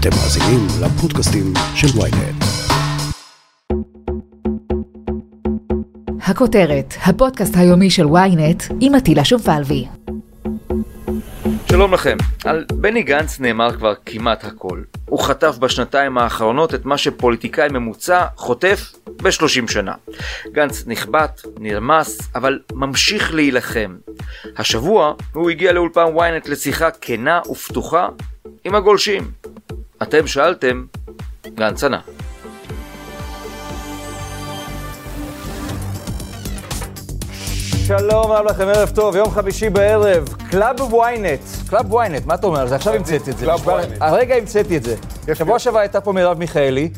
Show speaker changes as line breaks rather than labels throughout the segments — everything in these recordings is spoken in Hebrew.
אתם מאזינים לפודקאסטים של ויינט.
הכותרת, הפודקאסט היומי של ויינט עם עטילה שומפלבי.
שלום לכם. על בני גנץ נאמר כבר כמעט הכל. הוא חטף בשנתיים האחרונות את מה שפוליטיקאי ממוצע חוטף ב-30 שנה. גנץ נחבט, נרמס, אבל ממשיך להילחם. השבוע הוא הגיע לאולפן ynet לשיחה כנה ופתוחה עם הגולשים. אתם שאלתם, גנץ ענה.
שלום רב לכם, ערב טוב, יום חמישי בערב, club ynet, club ynet, מה אתה אומר? זה עכשיו המצאתי את זה. club
ynet.
הרגע המצאתי את זה. שבוע שעבר הייתה פה מרב מיכאלי,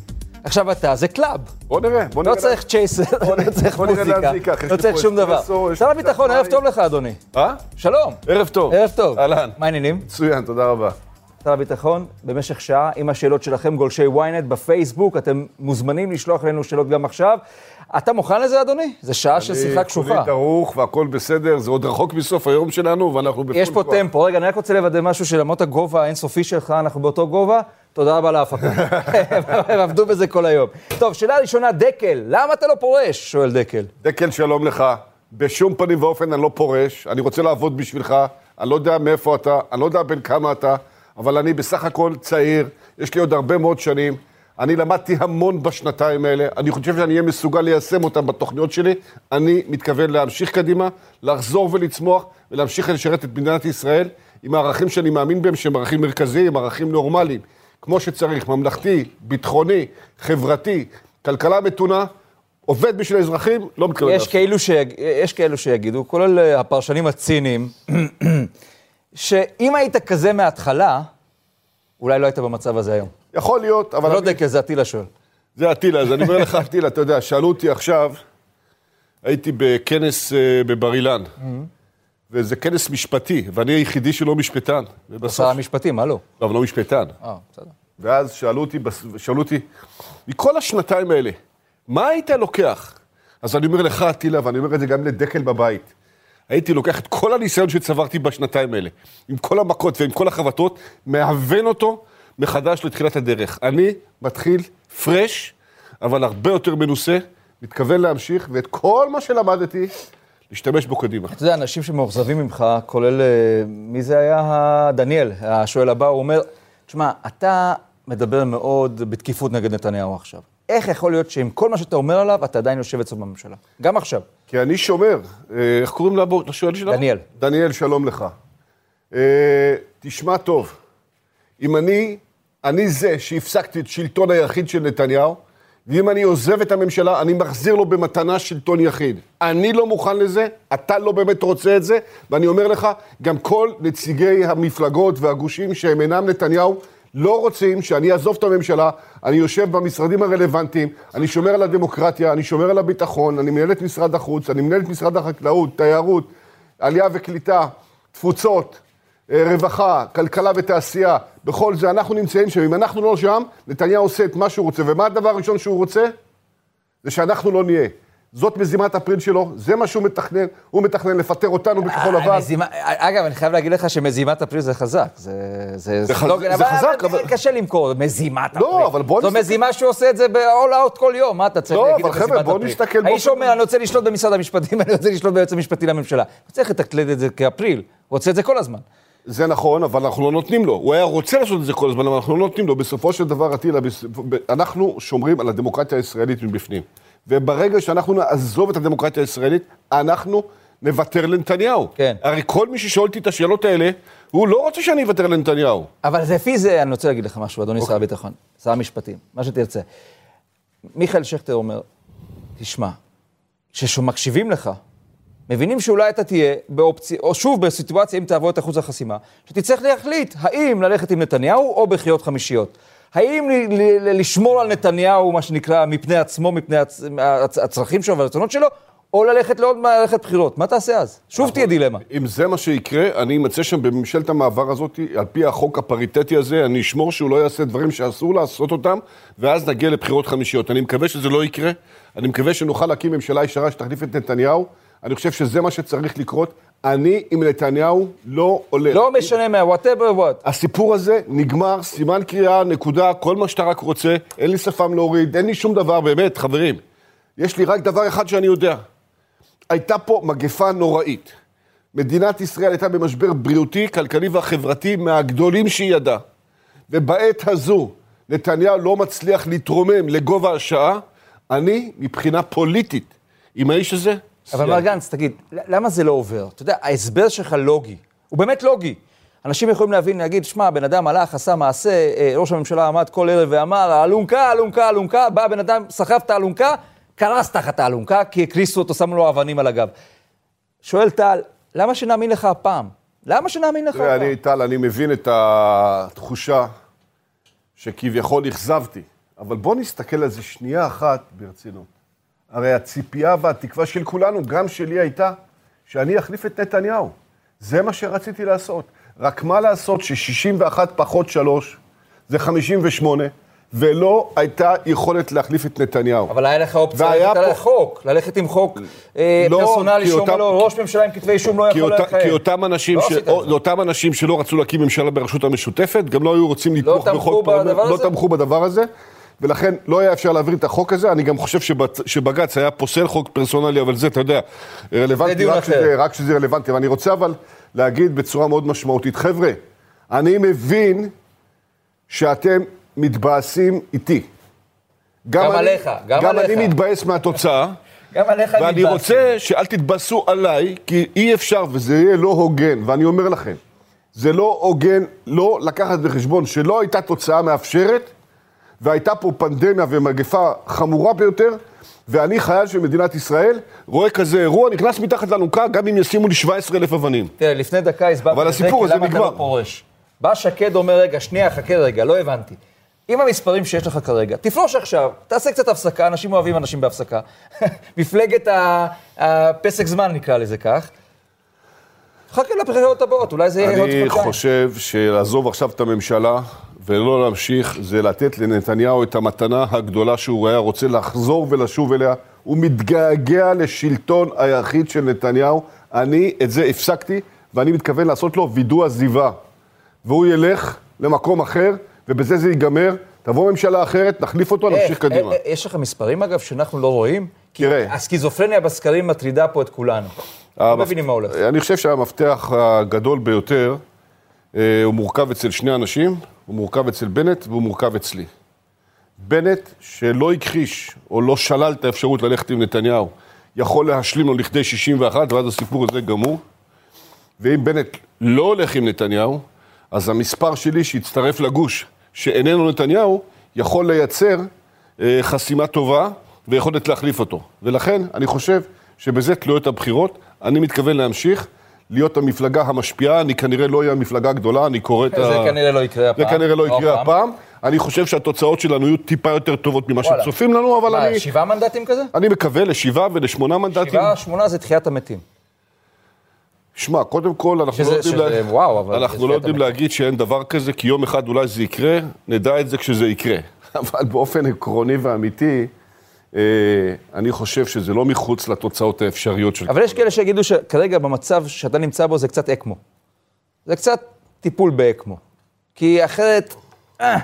עכשיו אתה, זה club.
בוא נראה, בוא
לא
נראה.
צריך צ'ייסר, לא צריך מוזיקה, לא צריך שום דבר. שר הביטחון, ערב. טוב לך, אדוני.
אה?
שלום.
ערב טוב.
ערב טוב.
אהלן.
מה העניינים?
מצוין, תודה רבה.
שר הביטחון, במשך שעה, עם השאלות שלכם, גולשי ynet בפייסבוק, אתם מוזמנים לשלוח אלינו שאלות גם עכשיו. אתה מוכן לזה, אדוני? זה שעה של שיחה
אני
קשוחה.
כולי דרוך והכל בסדר, זה עוד רחוק מסוף היום שלנו, ואנחנו בפול
יש פה
כוח.
טמפו. רגע, אני רק רוצה לוודא משהו שלמרות הגובה האינסופי שלך, אנחנו באותו גובה. תודה רבה להפקה. הם עבדו בזה כל היום. טוב, שאלה ראשונה, דקל, למה אתה לא פורש? שואל דקל.
דקל, שלום לך. בשום פנים ואופן אני לא פורש, אני רוצה לעבוד בשבילך, אני לא יודע מאיפה אתה, אני לא יודע בין כמה אתה, אבל אני בסך הכל צעיר, יש לי עוד הרבה מאוד שנים. אני למדתי המון בשנתיים האלה, אני חושב שאני אהיה מסוגל ליישם אותם בתוכניות שלי. אני מתכוון להמשיך קדימה, לחזור ולצמוח ולהמשיך לשרת את מדינת ישראל עם הערכים שאני מאמין בהם, שהם ערכים מרכזיים, ערכים נורמליים, כמו שצריך, ממלכתי, ביטחוני, חברתי, כלכלה מתונה. עובד בשביל האזרחים, לא מתכוון לעשות.
שיג... יש כאלו שיגידו, כולל אה, הפרשנים הציניים, שאם היית כזה מההתחלה, אולי לא היית במצב הזה היום.
יכול להיות, אבל...
אבל לא
אני-
דקל, זה עטילה שואל.
זה אטילה, אז אני אומר לך, אטילה, אתה יודע, שאלו אותי עכשיו, הייתי בכנס אה, בבר אילן, וזה כנס משפטי, ואני היחידי שלא משפטן.
שר המשפטים, מה לא?
לא, אבל לא משפטן.
אה, בסדר.
ואז שאלו אותי, שאלו אותי, מכל השנתיים האלה, מה היית לוקח? אז אני אומר לך, אטילה, ואני אומר את זה גם לדקל בבית. הייתי לוקח את כל הניסיון שצברתי בשנתיים האלה, עם כל המכות ועם כל החבטות, מהוון אותו מחדש לתחילת הדרך. אני מתחיל פרש, אבל הרבה יותר מנוסה, מתכוון להמשיך, ואת כל מה שלמדתי, להשתמש בו קדימה.
אתה יודע, אנשים שמאוכזבים ממך, כולל, אה, מי זה היה? דניאל, השואל הבא, הוא אומר, תשמע, אתה מדבר מאוד בתקיפות נגד נתניהו עכשיו. איך יכול להיות שעם כל מה שאתה אומר עליו, אתה עדיין יושב אצלו בממשלה? גם עכשיו.
כי אני שומר. אה, איך קוראים לבו- לשואל שלנו?
דניאל.
דניאל, שלום לך. אה, תשמע טוב, אם אני, אני זה שהפסקתי את שלטון היחיד של נתניהו, ואם אני עוזב את הממשלה, אני מחזיר לו במתנה שלטון יחיד. אני לא מוכן לזה, אתה לא באמת רוצה את זה, ואני אומר לך, גם כל נציגי המפלגות והגושים שהם אינם נתניהו, לא רוצים שאני אעזוב את הממשלה, אני יושב במשרדים הרלוונטיים, אני שומר על הדמוקרטיה, אני שומר על הביטחון, אני מנהל את משרד החוץ, אני מנהל את משרד החקלאות, תיירות, עלייה וקליטה, תפוצות, אה, רווחה, כלכלה ותעשייה, בכל זה אנחנו נמצאים שם. אם אנחנו לא שם, נתניהו עושה את מה שהוא רוצה. ומה הדבר הראשון שהוא רוצה? זה שאנחנו לא נהיה. זאת מזימת אפריל שלו, זה מה שהוא מתכנן. הוא מתכנן לפטר אותנו בכחול לבן.
המזימה- אגב, אני חייב להגיד לך שמזימת אפריל זה חזק. זה, זה,
זה
סלוגן,
חז- זה
אבל-
חזק, אבל-
קשה למכור, מזימת אפריל.
לא, אבל בוא
זו
נסתכל-
מזימה שהוא עושה את זה ב-all out כל יום, מה אתה צריך
לא,
להגיד
אבל
על
חבר'ה,
מזימת
בוא
אפריל?
נסתכל
האיש אומר, אני רוצה לשלוט במשרד המשפטים, אני רוצה לשלוט ביועץ המשפטי לממשלה. הוא צריך לתקלד את זה כאפריל, הוא רוצה את זה כל הזמן.
זה נכון, אבל אנחנו לא נותנים לו. הוא היה רוצה לעשות את זה כל הזמן, אבל אנחנו לא נותנים לו. בסופו של דבר, ב- אנחנו שומרים על הדמוקרטיה הישראלית מבפנים. וברגע שאנחנו נעזוב את הדמוקרטיה הישראלית, אנחנו נוותר לנתניהו.
כן.
הרי כל מי ששואל אותי את השאלות האלה, הוא לא רוצה שאני אוותר לנתניהו.
אבל לפי זה, אני רוצה להגיד לך משהו, אדוני שר הביטחון, שר המשפטים, מה שתרצה. מיכאל שכטר אומר, תשמע, כשמקשיבים לך, מבינים שאולי אתה תהיה באופציה, או שוב בסיטואציה, אם תעבור את אחוז החסימה, שתצטרך להחליט האם ללכת עם נתניהו או בחירות חמישיות. האם ל- ל- ל- לשמור על נתניהו, מה שנקרא, מפני עצמו, מפני הצ... הצ- הצרכים שלו והרצונות שלו, או ללכת לעוד ללכת בחירות. מה תעשה אז? שוב תהיה דילמה.
אם זה מה שיקרה, אני אמצא שם בממשלת המעבר הזאת, על פי החוק הפריטטי הזה, אני אשמור שהוא לא יעשה דברים שאסור לעשות אותם, ואז נגיע לבחירות חמישיות. אני מקווה שזה לא יקרה, אני מקווה שנוכל להקים ממשלה ישרה שתחליף את נתניהו. אני חושב שזה מה שצריך לקרות. אני עם נתניהו לא הולך.
לא משנה מה, whatever what.
הסיפור הזה נגמר, סימן קריאה, נקודה, כל מה שאתה רק רוצה, אין לי שפם להוריד, אין לי שום דבר, באמת, חברים. יש לי רק דבר אחד שאני יודע. הייתה פה מגפה נוראית. מדינת ישראל הייתה במשבר בריאותי, כלכלי והחברתי מהגדולים שהיא ידעה. ובעת הזו נתניהו לא מצליח להתרומם לגובה השעה, אני, מבחינה פוליטית, עם האיש הזה,
אבל מר גנץ, תגיד, למה זה לא עובר? אתה יודע, ההסבר שלך לוגי. הוא באמת לוגי. אנשים יכולים להבין, להגיד, שמע, בן אדם הלך, עשה מעשה, אה, ראש הממשלה עמד כל ערב ואמר, אלונקה, אלונקה, אלונקה, בא בן אדם, סחב את האלונקה, קרס תחת האלונקה, כי הקריסו אותו, שמו לו אבנים על הגב. שואל טל, למה שנאמין לך הפעם? למה שנאמין לך הפעם?
אני, טל, אני מבין את התחושה שכביכול אכזבתי, אבל בוא נסתכל על זה שנייה אחת ברצינות. הרי הציפייה והתקווה של כולנו, גם שלי הייתה, שאני אחליף את נתניהו. זה מה שרציתי לעשות. רק מה לעשות ש-61 פחות 3 זה 58, ולא הייתה יכולת להחליף את נתניהו.
אבל היה לך אופציה ללכת על
פה-
החוק, ללכת עם חוק אה,
לא,
פרסונלי שאומר
אותם-
לו, ראש ממשלה עם כתבי אישום לא יכול לכהן.
כי אותם, אנשים
לא
ש... או. אותם אנשים שלא רצו להקים ממשלה ברשות המשותפת, גם לא היו רוצים לתמוך
תמכו
בחוק פרלמנט, לא? תמכו בדבר הזה, ולכן לא היה אפשר להעביר את החוק הזה. אני גם חושב שבצ... שבג"ץ היה פוסל חוק פרסונלי, אבל זה, אתה יודע, רלוונטי רק. שזה, רק שזה רלוונטי. ואני רוצה אבל להגיד בצורה מאוד משמעותית, חבר'ה, אני מבין שאתם מתבאסים איתי.
גם
אני,
עליך, גם
גם
עליך.
אני מתבאס מהתוצאה.
גם עליך
ואני
מתבאסים.
רוצה שאל תתבאסו עליי, כי אי אפשר, וזה יהיה לא הוגן, ואני אומר לכם, זה לא הוגן לא לקחת בחשבון שלא הייתה תוצאה מאפשרת, והייתה פה פנדמיה ומגפה חמורה ביותר, ואני חייל של מדינת ישראל, רואה כזה אירוע, נכנס מתחת לאלונקה, גם אם ישימו לי 17,000 אבנים.
תראה, לפני דקה הסברתי את זה, כי למה אתה. לא פורש. בא שקד אומר, רגע, שנייה, חכה רגע, לא הבנתי. עם המספרים שיש לך כרגע, תפלוש עכשיו, תעשה קצת הפסקה, אנשים אוהבים אנשים בהפסקה. מפלגת הפסק זמן, נקרא לזה כך. חכה לבחירות הבאות, אולי זה יהיה עוד
אני
חודשיים.
חושב שלעזוב עכשיו את הממשלה ולא להמשיך, זה לתת לנתניהו את המתנה הגדולה שהוא היה רוצה לחזור ולשוב אליה. הוא מתגעגע לשלטון היחיד של נתניהו. אני את זה הפסקתי, ואני מתכוון לעשות לו וידוא עזיבה. והוא ילך למקום אחר, ובזה זה ייגמר. תבוא ממשלה אחרת, נחליף אותו, נמשיך
איך?
קדימה.
אה, אה, יש לך מספרים, אגב, שאנחנו לא רואים? כי
תראה.
הסכיזופרניה בסקרים מטרידה פה את כולנו. לא מבינים מה הולך.
אני חושב שהמפתח הגדול ביותר, אה, הוא מורכב אצל שני אנשים, הוא מורכב אצל בנט והוא מורכב אצלי. בנט, שלא הכחיש או לא שלל את האפשרות ללכת עם נתניהו, יכול להשלים לו לכדי 61, ואז הסיפור הזה גמור. ואם בנט לא הולך עם נתניהו, אז המספר שלי שהצטרף לגוש שאיננו נתניהו, יכול לייצר אה, חסימה טובה ויכולת להחליף אותו. ולכן אני חושב שבזה תלויות הבחירות. אני מתכוון להמשיך להיות המפלגה המשפיעה, אני כנראה לא אהיה המפלגה הגדולה, אני קורא את ה...
זה כנראה לא יקרה הפעם.
זה כנראה לא יקרה
הפעם.
הפעם. אני חושב שהתוצאות שלנו יהיו טיפה יותר טובות ממה. שצופים לנו, אבל
מה,
אני,
שבעה מנדטים כזה?
אני מקווה לשבעה ולשמונה מנדטים.
שבעה, שמונה זה תחיית המתים.
שמע, קודם כל, אנחנו
שזה-
לא יודעים,
שזה-
לה...
וואו, אבל
אנחנו לא יודעים להגיד שאין דבר כזה, כי יום אחד אולי זה יקרה, נדע את זה כשזה יקרה. אבל באופן עקרוני ואמיתי, אני חושב שזה לא מחוץ לתוצאות האפשריות של...
אבל יש כאלה שיגידו שכרגע במצב שאתה נמצא בו זה קצת אקמו. זה קצת טיפול באקמו. כי אחרת, אה,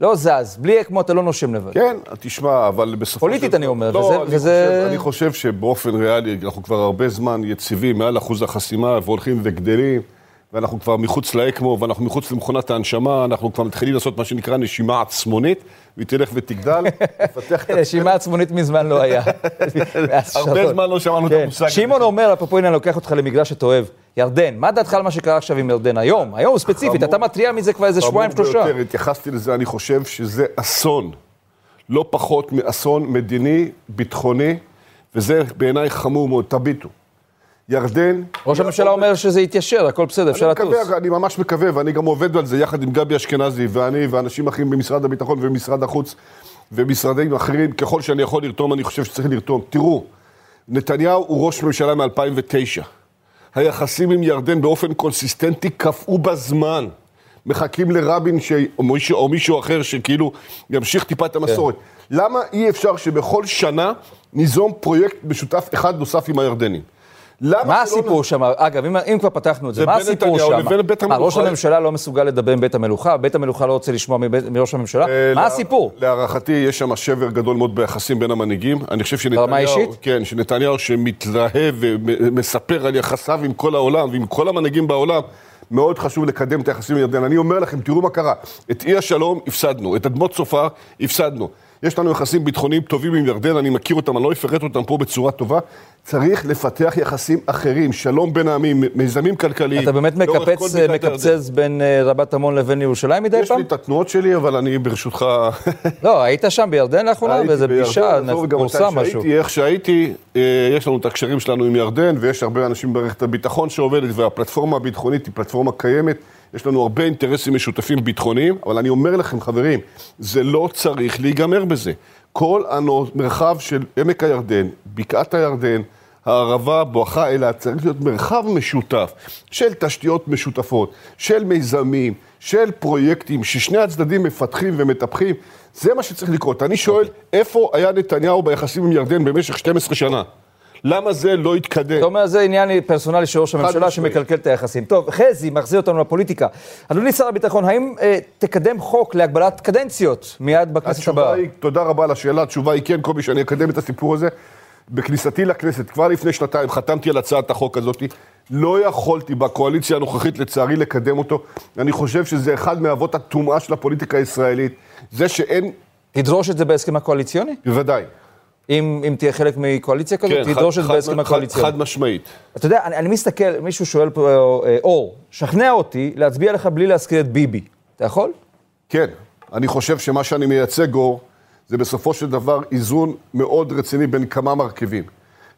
לא זז. בלי אקמו אתה לא נושם לבד.
כן, תשמע, אבל בסופו
פוליטית אני אומר,
לא,
וזה-
אני
וזה-
חושב, אני חושב שבאופן ריאלי, אנחנו כבר הרבה זמן יציבים מעל אחוז החסימה, והולכים וגדלים, ואנחנו כבר מחוץ לאקמו, ואנחנו מחוץ למכונת ההנשמה, אנחנו כבר מתחילים לעשות מה שנקרא נשימה עצמונית, והיא תלך ותגדל, לפתח את
רשימה עצמונית מזמן לא היה.
הרבה. זמן לא שמענו את
כן.
המושג הזה.
שמעון אומר, אפרופו הנה, אני לוקח אותך למגרש שאתה אוהב. ירדן, מה דעתך על מה שקרה עכשיו עם ירדן היום? היום ספציפית,
חמור.
אתה מתריע מזה כבר איזה שבועיים,
חמור
שלושה.
ביותר, התייחסתי לזה, אני חושב שזה אסון. לא פחות מאסון מדיני, ביטחוני, וזה בעיניי חמור מאוד, תביטו. ירדן...
ראש הממשלה אומר שזה יתיישר, הכל בסדר, אפשר לטוס.
אני ממש מקווה, ואני גם עובד על זה יחד עם גבי אשכנזי, ואני ואנשים אחרים במשרד הביטחון ומשרד החוץ ומשרדים אחרים, ככל שאני יכול לרתום, אני חושב שצריך לרתום. תראו, נתניהו הוא ראש ממשלה מ-2009. היחסים עם ירדן באופן קונסיסטנטי קפאו בזמן. מחכים לרבין ש... או, מישהו, או מישהו אחר שכאילו ימשיך טיפה את המסורת. למה אי אפשר שבכל שנה ניזום פרויקט משותף אחד נוסף עם הירדנים?
מה הסיפור שם? אגב, אם, אם כבר פתחנו את זה,
זה
מה הסיפור שם? ראש? הממשלה לא מסוגל לדבר עם בית המלוכה? בית המלוכה לא רוצה לשמוע מראש הממשלה?
אה,
מה הסיפור?
להערכתי, יש שם שבר גדול מאוד ביחסים בין המנהיגים. אני חושב שנתניהו...
ברמה האישית?
כן, שנתניהו שמתלהב ומספר על יחסיו עם כל העולם ועם כל המנהיגים בעולם, מאוד חשוב לקדם את היחסים עם ירדן. אני אומר לכם, תראו מה קרה. את אי השלום הפסדנו, את אדמות צופר הפסדנו. יש לנו יחסים ביטחוניים טובים עם ירדן, אני מכיר אותם, אני לא אפרט אותם פה בצורה טובה. צריך לפתח יחסים אחרים, שלום בין העמים, מיזמים כלכליים.
אתה באמת מקפץ. מקפצץ בין אה, רבת עמון לבין ירושלים מדי
יש
פעם?
לי את התנועות שלי, אבל אני ברשותך...
לא, היית שם בירדן לאחרונה? באיזה פגישה, פורסם משהו.
שהייתי, איך שהייתי, אה, יש לנו את הקשרים שלנו עם ירדן, ויש הרבה אנשים במערכת הביטחון שעובדת, והפלטפורמה הביטחונית היא פלטפורמה קיימת. יש לנו הרבה אינטרסים משותפים ביטחוניים, אבל אני אומר לכם, חברים, זה לא צריך להיגמר בזה. כל המרחב של עמק הירדן, בקעת הירדן, הערבה, בואכה אילת, צריך להיות מרחב משותף של תשתיות משותפות, של מיזמים, של פרויקטים, ששני הצדדים מפתחים ומטפחים. זה מה שצריך לקרות. אני שואל, איפה היה נתניהו ביחסים עם ירדן במשך 12 שנה? למה זה לא התקדם?
אתה אומר, זה עניין פרסונלי של ראש הממשלה. שמקלקל את היחסים. טוב, חזי מחזיר אותנו לפוליטיקה. אדוני שר הביטחון, האם אה, תקדם חוק להגבלת קדנציות מיד בכנסת הבאה?
היא, תודה רבה על השאלה, התשובה היא כן, קובי, שאני אקדם את הסיפור הזה. בכניסתי לכנסת, כבר לפני שנתיים, חתמתי על הצעת החוק הזאת. לא יכולתי בקואליציה הנוכחית, לצערי, לקדם אותו. אני חושב שזה אחד מאבות הטומאה של הפוליטיקה הישראלית. זה שאין,
תדרוש את זה בהסכם הקואליציוני?
בוודאי.
אם, אם תהיה חלק מקואליציה כזאת,
כן,
תדרוש את זה בהסכם הקואליציוני.
חד משמעית.
אתה יודע, אני, אני מסתכל, מישהו שואל פה, אה, אור, שכנע אותי להצביע לך בלי להזכיר את ביבי. אתה יכול?
כן, אני חושב שמה שאני מייצג, אור, זה בסופו של דבר איזון מאוד רציני בין כמה מרכיבים.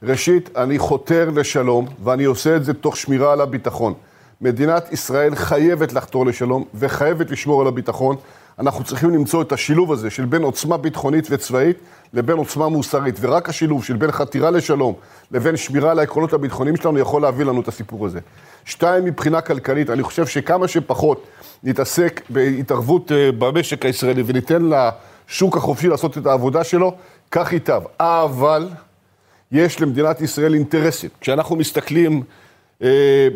ראשית, אני חותר לשלום, ואני עושה את זה תוך שמירה על הביטחון. מדינת ישראל חייבת לחתור לשלום וחייבת לשמור על הביטחון. אנחנו צריכים למצוא את השילוב הזה של בין עוצמה ביטחונית וצבאית לבין עוצמה מוסרית, ורק השילוב של בין חתירה לשלום לבין שמירה על העקרונות הביטחוניים שלנו יכול להביא לנו את הסיפור הזה. שתיים, מבחינה כלכלית, אני חושב שכמה שפחות נתעסק בהתערבות אה, במשק הישראלי וניתן לשוק החופשי לעשות את העבודה שלו, כך ייטב. אבל יש למדינת ישראל אינטרסים. כשאנחנו מסתכלים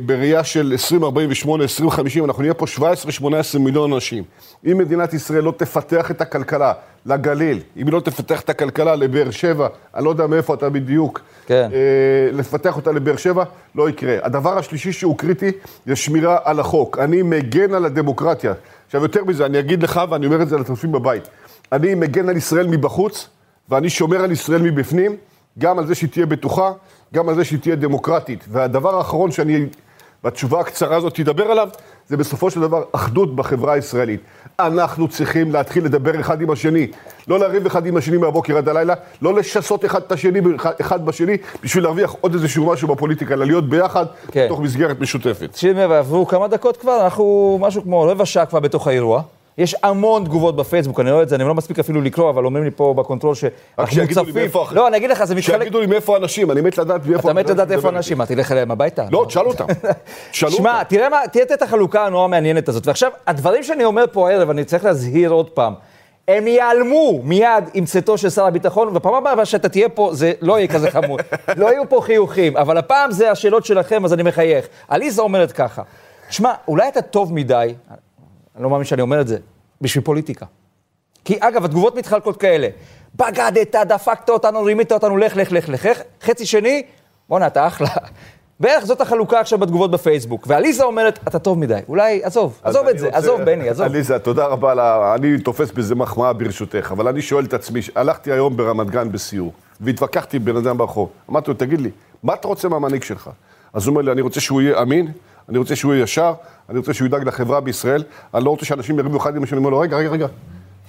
בראייה של 2048, 2050, אנחנו נהיה פה 17-18 מיליון אנשים. אם מדינת ישראל לא תפתח את הכלכלה לגליל, אם היא לא תפתח את הכלכלה לבאר שבע, אני לא יודע מאיפה אתה בדיוק,
כן.
אה, לפתח אותה לבאר שבע, לא יקרה. הדבר השלישי שהוא קריטי זה שמירה על החוק. אני מגן על הדמוקרטיה. עכשיו, יותר מזה, אני אגיד לך, ואני אומר את זה לצופים בבית, אני מגן על ישראל מבחוץ, ואני שומר על ישראל מבפנים, גם על זה שהיא תהיה בטוחה, גם על זה שהיא תהיה דמוקרטית. והדבר האחרון שאני, בתשובה הקצרה הזאת, תדבר עליו, זה בסופו של דבר אחדות בחברה הישראלית. אנחנו צריכים להתחיל לדבר אחד עם השני. לא לריב אחד עם השני מהבוקר עד הלילה, לא לשסות אחד את השני אחד בשני, בשביל להרוויח עוד איזשהו משהו בפוליטיקה, אלא להיות ביחד,
כן.
בתוך מסגרת משותפת.
תקשיב, עברו כמה דקות כבר, אנחנו משהו כמו רבע שעה כבר בתוך האירוע. יש המון תגובות בפייסבוק, אני רואה את זה, אני לא מספיק אפילו לקרוא, אבל אומרים לי פה ב
control שאנחנו
מוצפים. לא, אני אגיד לך, זה מתחלק...
שיגידו לי מאיפה האנשים, אני מת לדעת מאיפה...
אתה מת לדעת איפה
מדבר
אנשים, מה, תלך אליהם הביתה?
לא, תשאל אותם. תשאלו
שמע,
אותם.
תראה מה, תראה את החלוקה הנורא מעניינת הזאת. ועכשיו, הדברים שאני אומר פה הערב, אני צריך להזהיר עוד פעם. הם ייעלמו מיד עם צאתו של שר הביטחון, ופעם הבאה שאתה תהיה פה, זה לא יהיה כזה חמור. לא יהיו פה חיוכים, אבל הפעם זה השאלות שלכם, אז אני מחייך. עליזה אומרת ככה, שמע, אולי אתה טוב מדי, אני לא מאמין שאני אומר את זה, בשביל פוליטיקה. כי אגב, התגובות מתחלקות כאלה. בגדת, דפקת אותנו, רימית אותנו, לך, לך, לך, לך. חצי שני, בואנה, אתה אחלה. בערך זאת החלוקה עכשיו בתגובות בפייסבוק. ועליזה אומרת, אתה טוב מדי. אולי, עזוב, עזוב את זה,
רוצה-
עזוב, בני, עזוב.
עליזה, תודה רבה. על ה- אני תופס בזה מחמאה ברשותך, אבל אני שואל את עצמי, הלכתי היום ברמת גן בסיור, והתווכחתי עם בן אדם ברחוב. אמרתי לו, תגיד לי, מה אתה רוצה מהמנהיג שלך? אז הוא אומר לי, אני רוצה שהוא יהיה אמין, אני רוצה שהוא יהיה ישר, אני רוצה שהוא ידאג לחברה בישראל, אני לא רוצה שאנשים יריבו אחד עם השני, אני אומר לו, רגע, רגע, רגע.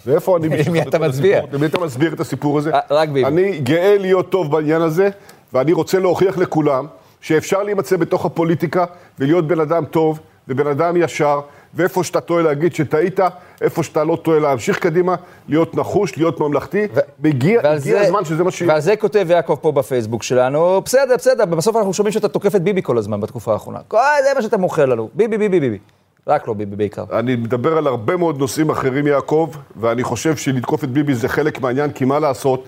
ואיפה אני...
למי אתה מצביע?
למי אתה מסביר את הסיפור הזה?
אה, רק ביבי.
אני גאה להיות טוב בעניין הזה, ואני רוצה להוכיח לכולם שאפשר להימצא בתוך הפוליטיקה ולהיות בן אדם טוב ובן אדם ישר, ואיפה שאתה טועה להגיד שטעית, איפה שאתה לא טועה להמשיך קדימה, להיות נחוש, להיות ממלכתי. מגיע
ועל
הגיע הזמן שזה מה שיהיה.
ועל זה כותב יעקב פה בפייסבוק שלנו, בסדר, בסדר, בסוף אנחנו שומעים שאתה תוקף את ביבי כל הזמן בתקופה האחרונה. כל- זה מה שאתה מוכר לנו. ביבי, ביבי, ביבי. רק לא ביבי בעיקר.
אני מדבר על הרבה מאוד נושאים אחרים, יעקב, ואני חושב שלתקוף את ביבי זה חלק מהעניין, כי מה לעשות?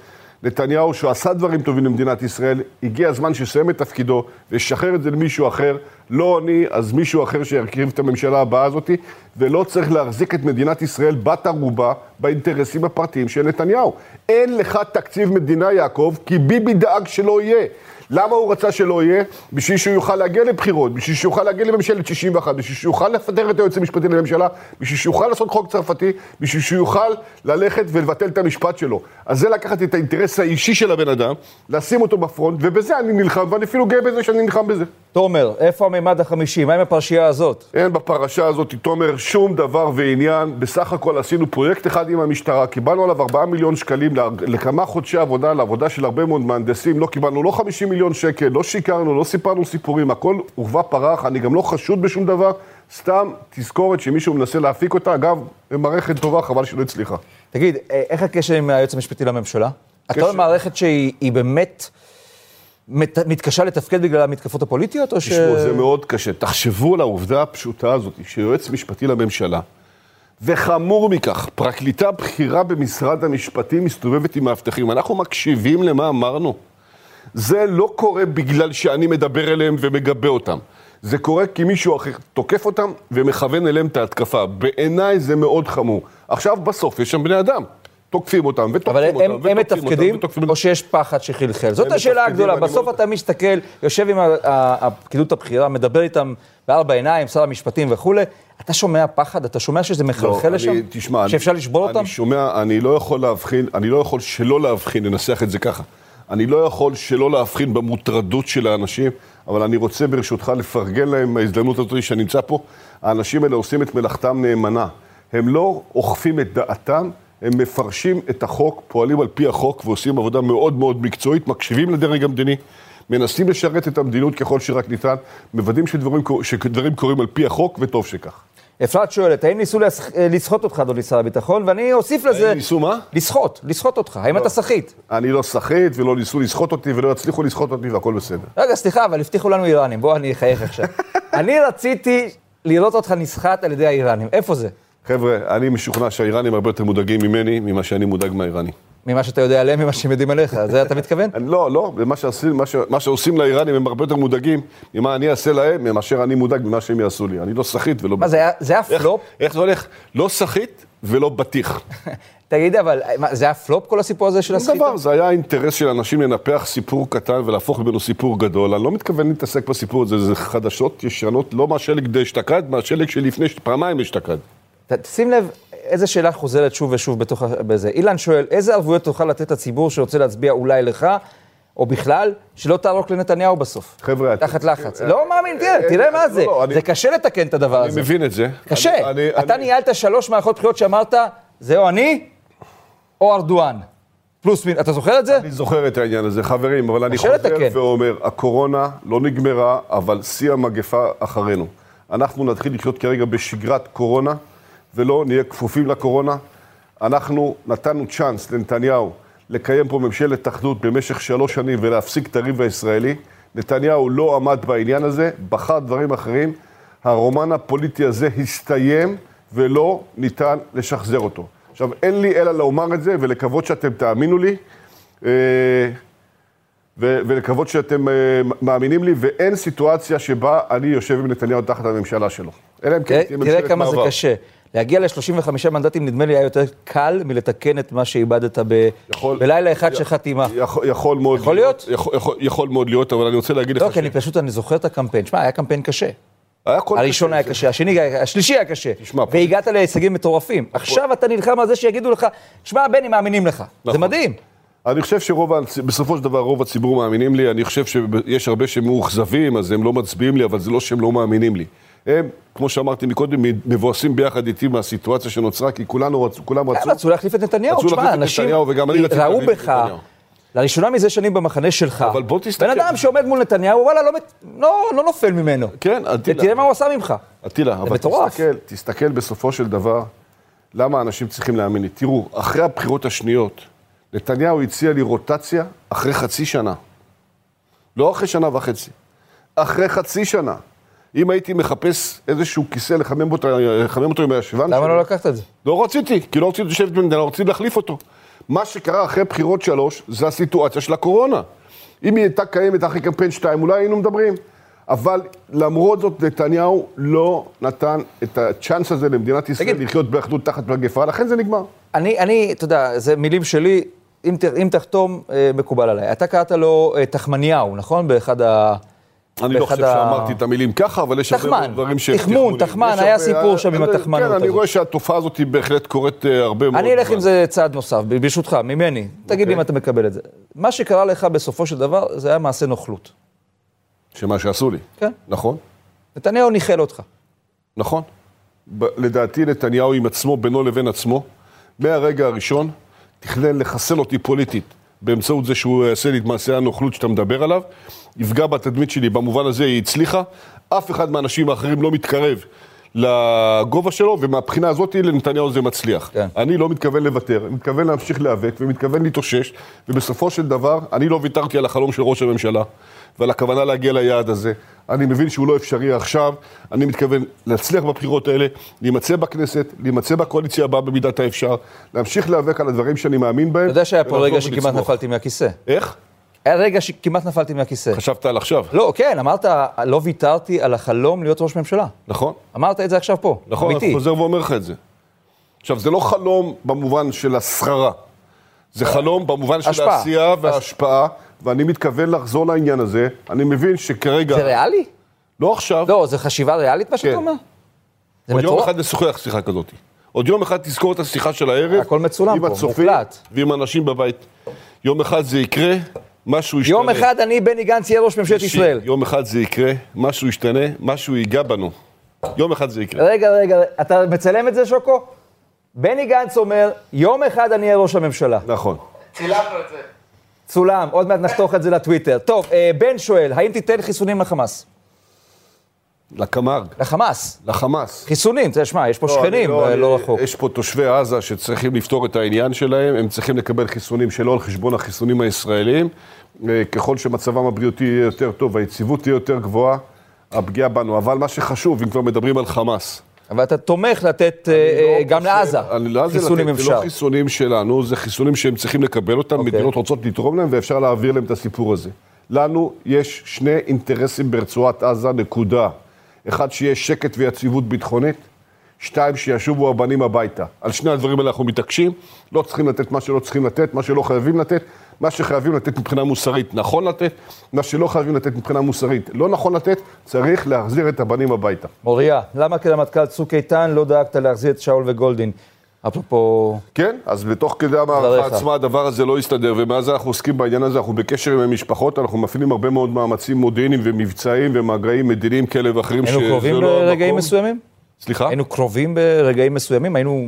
נתניהו, שהוא עשה דברים טובים למדינת ישראל, הגיע הזמן שיסיים את תפקידו וישחרר את זה למישהו אחר. לא אני, אז מישהו אחר שירכיב את הממשלה הבאה הזאת, ולא צריך להחזיק את מדינת ישראל בת ערובה באינטרסים הפרטיים של נתניהו. אין לך תקציב מדינה, יעקב, כי ביבי דאג שלא יהיה. למה הוא רצה שלא יהיה? בשביל שהוא יוכל להגיע לבחירות, בשביל שהוא יוכל להגיע לממשלת 61, בשביל שהוא יוכל לפטר את היועץ המשפטי לממשלה, בשביל שהוא יוכל לעשות חוק צרפתי, בשביל שהוא יוכל ללכת ולבטל את המשפט שלו. אז זה לקחת את האינטרס האישי של הבן אדם, לשים אותו בפרונט, ובזה אני נלחם, ואני אפילו גאה בזה שאני נלחם בזה.
תומר, איפה הממד החמישי? מה עם הפרשייה הזאת?
אין בפרשה הזאת, תומר, שום דבר ועניין. בסך הכל עשינו פרויקט אחד עם המשטרה, קיבלנו עליו 4 מיליון שקלים לכמה חודשי עבודה, לעבודה של הרבה מאוד מהנדסים. לא קיבלנו לא 50 מיליון שקל, לא שיקרנו, לא סיפרנו סיפורים, הכל עורבא פרח, אני גם לא חשוד בשום דבר. סתם תזכורת שמישהו מנסה להפיק אותה. אגב, מערכת טובה, חבל שלא הצליחה.
תגיד, אה, איך הקשר עם היועץ המשפטי לממשלה? אתה
קשר-
רואה מערכת שהיא היא באמת מת, מתקשה לתפקד בגלל המתקפות הפוליטיות, או ש...
תשמעו, זה מאוד קשה. תחשבו על העובדה הפשוטה הזאת, שיועץ משפטי לממשלה, וחמור מכך, פרקליטה בכירה במשרד המשפטים מסתובבת עם מאבטחים. אנחנו מקשיבים למה אמרנו. זה לא קורה בגלל שאני מדבר אליהם ומגבה אותם. זה קורה כי מישהו אחר תוקף אותם ומכוון אליהם את ההתקפה. בעיניי זה מאוד חמור. עכשיו, בסוף יש שם בני אדם. תוקפים אותם, ותוקפים
אבל
אותם,
הם, הם
ותוקפים אותם,
מתפקדים,
ותוקפים
או שיש פחד שחלחל? זאת
הם
השאלה הגדולה.
ואני
בסוף
מאוד-
אתה מסתכל, יושב עם הפקידות הבכירה, מדבר איתם בארבע עיניים, שר המשפטים וכולי, אתה שומע פחד? אתה שומע שזה מחלחל
לא,
לשם?
אני- תשמע,
שאפשר
אני-
לשבור אותם?
אני שומע, אני לא יכול להבחין, אני לא יכול שלא להבחין, ננסח את זה ככה. אני לא יכול שלא להבחין במוטרדות של האנשים, אבל אני רוצה ברשותך לפרגן להם בהזדמנות הזאת שאני נמצא פה. האנשים האלה עושים את מלאכתם נאמנה. הם לא אוכפים את דעתם, הם מפרשים את החוק, פועלים על פי החוק ועושים עבודה מאוד מאוד מקצועית, מקשיבים לדרג המדיני. מנסים לשרת את המדינות ככל שרק ניתן, מוודאים שדברים, שדברים קורים על פי החוק, וטוב שכך.
אפרת שואלת, האם ניסו אה, לסחוט אותך, אדוני שר הביטחון? ואני אוסיף לזה...
האם ניסו מה?
לסחוט, לסחוט אותך. האם אתה סחיט?
אני לא סחיט ולא ניסו לסחוט אותי ולא יצליחו לסחוט אותי והכל בסדר.
רגע, סליחה, אבל הבטיחו לנו איראנים. בוא, אני אחייך עכשיו. אני רציתי לראות אותך נסחט על ידי האיראנים. איפה זה?
חבר'ה, אני משוכנע שהאיראנים הרבה יותר מודאגים ממני ממה שאני מודאג מהאיראנים.
ממה שאתה יודע עליהם, ממה שהם יודעים עליך. זה אתה מתכוון?
לא, לא, ומה שעושים, מה, ש, מה שעושים לאיראנים הם הרבה יותר מודאגים ממה אני אעשה להם, מאשר אני מודאג ממה שהם יעשו לי. אני לא סחיט ולא...
מה, זה היה- פלופ?
איך זה הולך? לא סחיט ולא בטיח.
תגיד, אבל מה, זה היה פלופ כל הסיפור הזה של הסחיטה?
דבר, זה היה אינטרס של אנשים לנפח סיפור קטן ולהפוך ממנו סיפור גדול. אני לא מתכוון להתעסק בסיפור הזה, זה חדשות ישנות, לא מהשלג דאשתקד, מהשלג שלפני, פעמיים אשתקד.
שים לב איזה שאלה חוזרת שוב ושוב בתוך בזה. אילן שואל, איזה ערבויות תוכל לתת לציבור שרוצה להצביע אולי לך, או בכלל, שלא תערוק לנתניהו בסוף?
חבר'ה,
תחת לחץ. לא מאמין, תראה, תראה מה
לא,
זה.
לא, אני-
זה קשה לתקן את הדבר
אני
הזה.
מבין את זה.
קשה.
אני- אני-
אתה
אני-
ניהלת שלוש מערכות בחירות שאמרת, זה או אני, או ארדואן. פלוס מין, אתה זוכר את זה?
אני זוכר את העניין הזה, חברים, אבל אני חוזר
לתקן.
ואומר, הקורונה לא נגמרה, אבל שיא המגפה אחרינו. אנחנו נתחיל לחיות כרגע בשגרת קורונה, ולא נהיה כפופים לקורונה. אנחנו נתנו צ'אנס לנתניהו לקיים פה ממשלת אחדות במשך שלוש שנים ולהפסיק את הריב הישראלי. נתניהו לא עמד בעניין הזה, בחר דברים אחרים. הרומן הפוליטי הזה הסתיים ולא ניתן לשחזר אותו. עכשיו, אין לי אלא לומר את זה ולקוות שאתם תאמינו לי. אה, ו- ולקוות שאתם אה, מאמינים לי, ואין סיטואציה שבה אני יושב עם נתניהו תחת הממשלה שלו. אלא אם כן
תראה
תהיה
תראה
ממשלת
כמה זה
מעבר.
קשה. להגיע ל-35 מנדטים, נדמה לי, היה יותר קל מלתקן את מה שאיבדת ב-
יכול-
בלילה אחד של חתימה.
יכול, יכול מאוד
יכול להיות?
יכול, יכול, יכול מאוד להיות, אבל אני רוצה להגיד לך
לא, כי אני פשוט, אני זוכר את הקמפיין. שמע, היה קמפיין קשה.
היה כל
הראשון
קשה.
היה קשה, השני, השלישי היה קשה.
תשמע,
והגעת להישגים מטורפים. עכשיו אתה נלחם על זה שיגידו לך, שמע, בני, מאמינים לך. זה
נכון.
מדהים.
אני חושב שרוב, בסופו של דבר רוב הציבור מאמינים לי, אני חושב שיש הרבה שמאוכזבים, אז הם לא מצביעים לי, אבל זה לא שהם לא מאמינים לי. הם, כמו שאמרתי מקודם, מבואסים ביחד איתי מהסיטואציה שנוצרה, כי כולנו רצו, כולם רצו.
רצו להחליף את נתניהו.
רצו להחליף את נתניהו, וגם אני רציתי
ראו
להחליף את נתניהו.
לראשונה מזה שנים במחנה שלך,
אבל בוא תסתכל.
בן אדם שעומד מול נתניהו, וואלה, לא לא לא נופל ממנו.
כן, אטילה.
ותראה מה הוא עשה ממך.
אטילה, אבל. תסתכל, תסתכל בסופו של דבר, למה אנשים צריכים להאמין לי. תראו, אחרי הבחירות השניות, נתניהו הציע לי רוטציה אחרי חצי שנה. לא אחרי שנה וחצי, אחרי חצי שנה. אם הייתי מחפש איזשהו כיסא לחמם אותו, לחמם אותו עם הישבן
למה לא לקחת את זה?
לא רציתי, כי לא רציתי לשבת במדינה, רציתי להחליף אותו. מה שקרה אחרי בחירות שלוש, זה הסיטואציה של הקורונה. אם היא הייתה קיימת אחרי קמפיין 2, אולי היינו מדברים. אבל למרות זאת, נתניהו לא נתן את הצ'אנס הזה למדינת ישראל
תגיד-
לחיות באחדות תחת מגפה, לכן זה נגמר.
אני, אני, אתה יודע, זה מילים שלי, אם, ת- אם תחתום, אה, מקובל עליי. אתה קראת לו אה, תחמניהו, נכון? באחד ה...
אני לא חושב
ה-
שאמרתי את המילים ככה, אבל יש הרבה דברים
תחמון,
לי.
תחמן, היה סיפור שם עם התחמנות
כן, אני
הזאת.
רואה שהתופעה הזאת היא בהחלט קורית אה, הרבה מאוד
אני אלך. עם זה צעד נוסף, ברשותך, ממני. תגיד לי אם אתה מקבל את זה. מה שקרה לך בסופו של דבר, זה היה מעשה נוכלות.
שמה שעשו לי.
כן.
נכון,
נתניהו ניחל אותך.
נכון. לדעתי נתניהו עם עצמו, בינו לבין עצמו, מהרגע הראשון, תכנן לחסל אותי פוליטית באמצעות זה שהוא יעשה לי את מעשה הנוכלות שאתה מדבר עליו, יפגע בתדמית שלי, במובן הזה היא הצליחה. אף אחד מהאנשים האחרים לא מתקרב לגובה שלו, ומהבחינה הזאת לנתניהו זה מצליח.
כן.
אני לא מתכוון לוותר, אני מתכוון להמשיך להיאבק ומתכוון להתאושש, ובסופו של דבר, אני לא ויתרתי על החלום של ראש הממשלה ועל הכוונה להגיע ליעד הזה. אני מבין שהוא לא אפשרי עכשיו, אני מתכוון להצליח בבחירות האלה, להימצא בכנסת, להימצא בקואליציה הבאה במידת האפשר, להמשיך להיאבק על הדברים שאני מאמין בהם.
אתה יודע שהיה פה רגע שכמעט. נפלתי מהכיסא.
איך?
היה רגע שכמעט נפלתי מהכיסא.
חשבת על עכשיו,
לא, כן, אמרת, לא ויתרתי על החלום להיות ראש ממשלה.
נכון?
אמרת את זה עכשיו פה.
נכון, אני
אמיתי.
חוזר ואומר לך את זה. עכשיו, זה לא חלום במובן של השכרה, זה חלום במובן של
השפעה.
העשייה וההשפעה, ואני מתכוון לחזור לעניין הזה. אני מבין שכרגע...
זה ריאלי?
לא עכשיו,
לא, זה חשיבה ריאלית מה שאתה
כן.
אומר? זה
עוד יום
מטורף.
אחד נשוחח שיחה כזאת. עוד יום אחד תזכור את השיחה של הערב.
הכל מצולם
עם
פה,
הצופים
מוקלט.
ועם אנשים בבית. יום אחד זה יקרה, משהו ישתנה.
יום אחד אני, בני גנץ, יהיה ראש ממשלת ישראל.
יום אחד זה יקרה, משהו ישתנה, משהו ייגע בנו. יום אחד זה יקרה.
רגע, רגע, אתה מצלם את זה, שוקו? בני גנץ אומר, יום אחד אני אהיה ראש הממשלה.
נכון.
צולם, עוד מעט נחתוך את זה לטוויטר. טוב, אה, בן שואל, האם תיתן חיסונים לחמאס?
לקמ"ג,
לחמאס.
לחמאס.
חיסונים, אתה שמע, יש פה
לא,
שכנים,
אני
אה, לא
אני-
רחוק.
יש פה תושבי עזה שצריכים לפתור את העניין שלהם, הם צריכים לקבל חיסונים שלא על חשבון החיסונים הישראלים. אה, ככל שמצבם הבריאותי יהיה יותר טוב, היציבות תהיה יותר גבוהה, הפגיעה בנו. אבל מה שחשוב, אם כבר מדברים על חמאס,
אבל אתה תומך לתת אה,
לא
גם
חושב-
לעזה
לא
חיסונים אם
לתת, זה לא
אפשר.
חיסונים שלנו, זה חיסונים שהם צריכים לקבל אותם,
אוקיי.
מדינות רוצות לתרום להם ואפשר להעביר להם את הסיפור הזה. לנו יש שני אינטרסים ברצועת עזה, נקודה. אחד, שיהיה שקט ויציבות ביטחונית. שתיים, שישובו הבנים הביתה. על שני הדברים האלה אנחנו מתעקשים. לא צריכים לתת מה שלא צריכים לתת, מה שלא חייבים לתת, מה שחייבים לתת מבחינה מוסרית נכון לתת, מה שלא חייבים לתת מבחינה מוסרית לא נכון לתת, צריך להחזיר את הבנים הביתה.
מוריה, למה כרמטכ"ל צוק איתן לא דאגת להחזיר את שאול וגולדין? אפרופו...
כן, אז בתוך כדי המערכה. עצמה הדבר הזה לא הסתדר, ומאז אנחנו עוסקים בעניין הזה, אנחנו בקשר עם המשפחות, אנחנו מפעילים הרבה מאוד מאמצים מודיעיניים ומבצעיים ומגעים מדיניים כאלה ואחרים,
היינו
שזה
קרובים
לא
ברגעים
המקום.
מסוימים?
סליחה?
היינו קרובים ברגעים מסוימים? היינו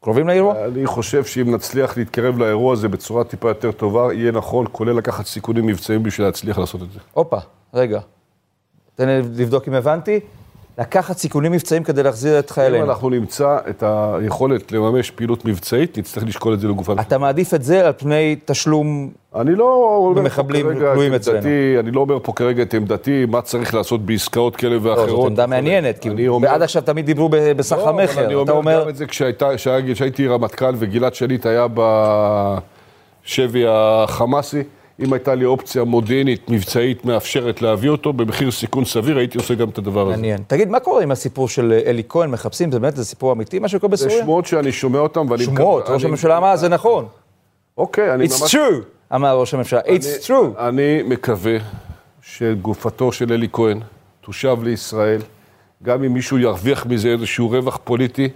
קרובים לאירוע?
אני חושב שאם נצליח להתקרב לאירוע הזה בצורה טיפה יותר טובה, יהיה נכון, כולל לקחת סיכונים מבצעיים בשביל להצליח לעשות את זה.
הופה, רגע. תן לי לבדוק אם הבנתי. לקחת סיכונים מבצעיים כדי להחזיר את
אם
חיילינו.
אנחנו נמצא את היכולת לממש פעילות מבצעית, נצטרך לשקול את זה לגופן.
אתה מעדיף את זה על פני תשלום...
אני לא אומר פה
במחבלים
כרגע את. עמדתי, אני לא אומר פה כרגע את עמדתי, מה צריך לעשות בעסקאות כאלה
לא,
ואחרות.
זאת עמדה מעניינת, כי
אומר-
עד עכשיו תמיד דיברו בסך
לא,
המכר.
אני אומר
אומר,
גם את זה כשהייתי רמטכ"ל וגלעד שליט היה בשבי החמאסי, אם הייתה לי אופציה מודיעינית, מבצעית, מאפשרת להביא אותו במחיר סיכון סביר, הייתי עושה גם את הדבר הזה.
מעניין. תגיד, מה קורה עם הסיפור של אלי כהן? מחפשים, זה באמת זה סיפור אמיתי, מה שקורה
זה
בסוריה?
שמועות שאני שומע אותם ואני...
שמועות, ראש הממשלה אמר, זה נכון.
אוקיי, אני
It's
ממש...
true, אמר ראש הממשלה. It's true.
אני מקווה שגופתו של אלי כהן תושב לישראל, גם אם מישהו ירוויח מזה איזשהו רווח פוליטי,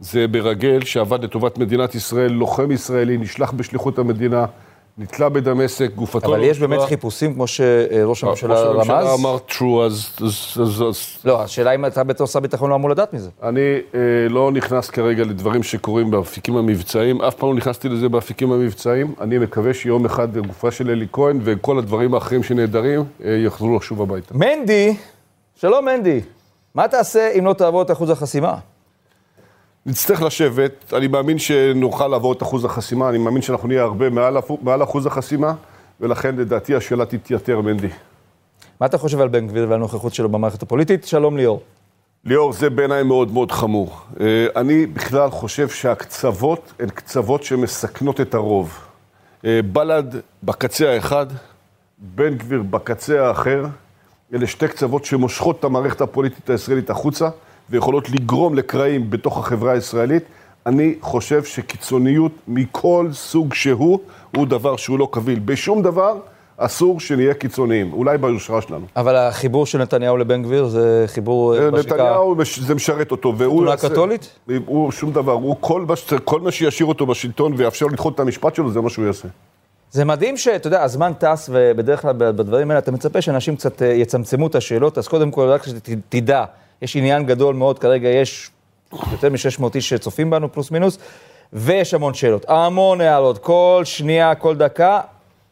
זה ברגל שעבד לטובת מדינת ישראל, לוחם ישראלי, נשלח בשליחות המדינה, נתלה בדמשק, גופתו
אבל
לא
יש באמת. חיפושים, כמו שראש הממשלה
ראש הממשלה
רמז?
אמר true, אז
לא, השאלה אם אתה בתור שר ביטחון לא אמור לדעת מזה.
אני אה, לא נכנס כרגע לדברים שקורים באפיקים המבצעיים, אף פעם לא נכנסתי לזה באפיקים המבצעיים. אני מקווה שיום אחד גופה של אלי כהן וכל הדברים האחרים שנעדרים אה, יחזרו לשוב הביתה.
מנדי, שלום מנדי, מה תעשה אם לא תעבור את אחוז החסימה?
נצטרך לשבת, אני מאמין שנוכל לעבור את אחוז החסימה, אני מאמין שאנחנו נהיה הרבה מעל, מעל אחוז החסימה, ולכן לדעתי השאלה תתייתר, מנדי.
מה אתה חושב על בן גביר והנוכחות שלו במערכת הפוליטית? שלום ליאור.
ליאור, זה בעיניי מאוד מאוד חמור. אה, אני בכלל חושב שהקצוות הן קצוות שמסכנות את הרוב. אה, בל"ד בקצה האחד, בן גביר בקצה האחר, אלה שתי קצוות שמושכות את המערכת הפוליטית הישראלית החוצה, ויכולות לגרום לקרעים בתוך החברה הישראלית. אני חושב שקיצוניות מכל סוג שהוא, הוא דבר שהוא לא קביל. בשום דבר אסור שנהיה קיצוניים, אולי ביושרה שלנו.
אבל החיבור של נתניהו לבן גביר זה חיבור... אה,
נתניהו, מש- זה משרת אותו, והוא...
תמונה קתולית?
הוא שום דבר, הוא כל מה, כל מה שישאיר אותו בשלטון ויאפשר לדחות את המשפט שלו, זה מה שהוא יעשה.
זה מדהים שאתה יודע, הזמן טס, ובדרך כלל בדברים האלה אתה מצפה שאנשים קצת אה, יצמצמו את השאלות, אז קודם כל, רק שתדע, יש עניין גדול מאוד, כרגע יש יותר מ-600 איש שצופים בנו, פלוס מינוס, ויש המון שאלות, המון הערות, כל שנייה, כל דקה.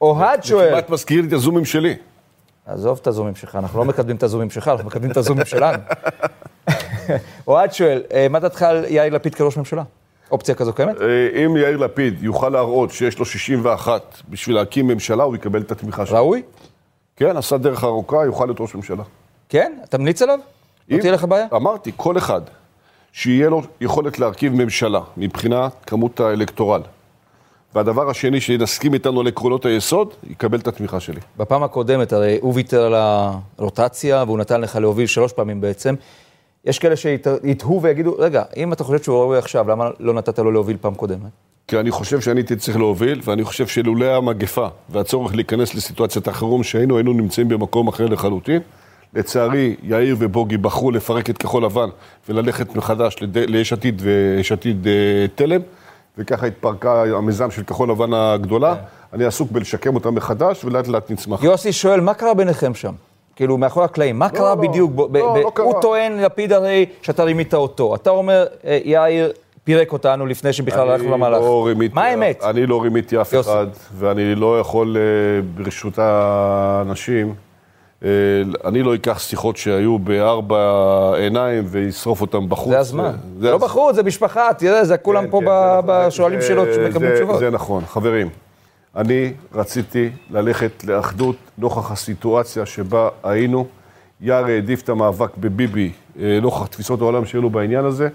אוהד
זה
שואל,
כמעט מזכיר לי את הזומים שלי.
עזוב את הזומים שלך, אנחנו לא מקדמים את הזומים שלך, אנחנו מקדמים את הזומים שלנו. אוהד שואל, אה, מה דעתך על יאיר לפיד כראש ממשלה? אופציה כזו קיימת?
אה, אם יאיר לפיד יוכל להראות שיש לו 61 בשביל להקים ממשלה, הוא יקבל את התמיכה שלו.
ראוי?
כן, עשה דרך ארוכה, יוכל להיות ראש ממשלה.
כן? אתה ממליץ עליו? לא תהיה לך בעיה?
אמרתי, כל אחד שיהיה לו יכולת להרכיב ממשלה מבחינת כמות האלקטורל. והדבר השני, שנסכים איתנו על עקרונות היסוד, יקבל את התמיכה שלי.
בפעם הקודמת, הרי הוא ויתר על הרוטציה, והוא נתן לך להוביל שלוש פעמים בעצם. יש כאלה שיתהו ויגידו, רגע, אם אתה חושב שהוא ראוי עכשיו, למה לא נתת לו להוביל פעם קודמת?
כי אני חושב שאני הייתי צריך להוביל, ואני חושב שלולא המגפה והצורך להיכנס לסיטואציית החירום שהיינו, היינו נמצאים במקום אחר לחלוטין. לצערי, יאיר ובוגי בחרו לפרק את כחול לבן וללכת מחדש לד- ליש עתיד ויש עתיד אה, תלם, וככה התפרקה המיזם של כחול לבן הגדולה. אני עסוק בלשקם אותה מחדש, ולאט לאט נצמח.
יוסי שואל, מה קרה ביניכם שם? כאילו, מאחורי הקלעים, מה קרה
לא,
בדיוק? ב- ב-
לא,
ב-
לא קרה.
הוא טוען, לפיד הרי, שאתה רימית אותו. אתה אומר, אה, יאיר פירק אותנו לפני שבכלל הלכנו למהלך.
לא רימיתי,
מה האמת?
אני לא רימיתי אף
יוסי.
אחד, ואני לא יכול אה, ברשות האנשים, אני לא אקח שיחות שהיו בארבע עיניים ואשרוף אותם בחוץ.
זה הזמן.
זה
לא
הזמן.
בחוץ, זה משפחה, תראה, זה כולם
כן,
פה
כן, נכון.
בשואלים
זה-
שאלות שמקבלים
זה-
תשובות.
זה נכון. חברים, אני רציתי ללכת לאחדות נוכח הסיטואציה שבה היינו. יאיר העדיף את המאבק בביבי אה, נוכח תפיסות העולם שלו בעניין הזה.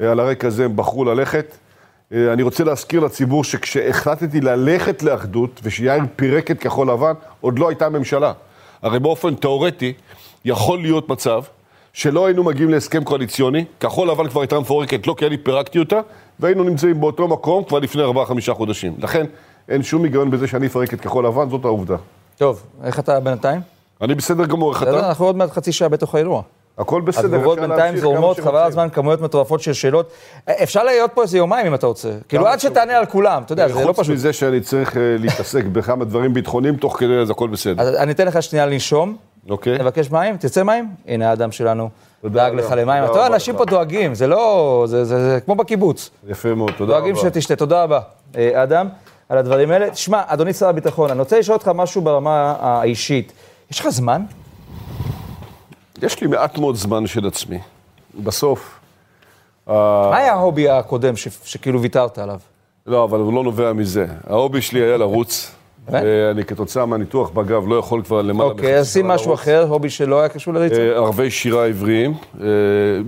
אה, על הרקע הזה הם בחרו ללכת. אה, אני רוצה להזכיר לציבור שכשהחלטתי ללכת לאחדות ושיאיר פירק את כחול לבן, עוד לא הייתה ממשלה. הרי באופן תיאורטי יכול להיות מצב שלא היינו מגיעים להסכם קואליציוני, כחול לבן כבר הייתה מפורקת, לא כי אני פירקתי אותה, והיינו נמצאים באותו מקום כבר לפני ארבעה-חמישה חודשים. לכן, אין שום היגיון בזה שאני אפרק את כחול לבן, זאת העובדה.
טוב, איך אתה בינתיים?
אני בסדר גמור, איך אתה?
אנחנו עוד מעט חצי שעה בתוך האירוע.
הכל בסדר,
התגובות בינתיים זורמות. חבל הזמן, כמויות מטורפות של שאלות. אה, אפשר להיות פה איזה יומיים אם אתה רוצה. כאילו, עד שתענה על כולם, אתה יודע, זה לא
חוץ
פשוט.
מזה שאני צריך אה, להתעסק בכמה דברים ביטחוניים, תוך כדי אז הכל בסדר.
אז אני אתן לך שנייה לנשום,
אוקיי?
תבקש מים, תרצה מים? הנה האדם שלנו, דאג. לך למים. אתה רואה, אנשים. פה דואגים, זה לא, זה- כמו בקיבוץ.
יפה מאוד, תודה רבה.
דואגים שתשתה. תודה רבה, אה, אדם, על הדברים האלה. תשמע, אדוני שר הביטחון, אני רוצה לשאול אותך משהו ברמה האישית. יש לך זמן?
יש לי מעט מאוד זמן של עצמי. בסוף, אה,
מה היה ההובי הקודם שכאילו ויתרת עליו?
לא, אבל הוא לא נובע מזה. ההובי שלי היה לרוץ.
באמת?
ואני כתוצאה מהניתוח בגב לא יכול כבר למעלה
אוקיי, אז שים
שנה
משהו. אחר, הובי שלא היה קשור לריצה.
אה, ערבי שירה עבריים, אה,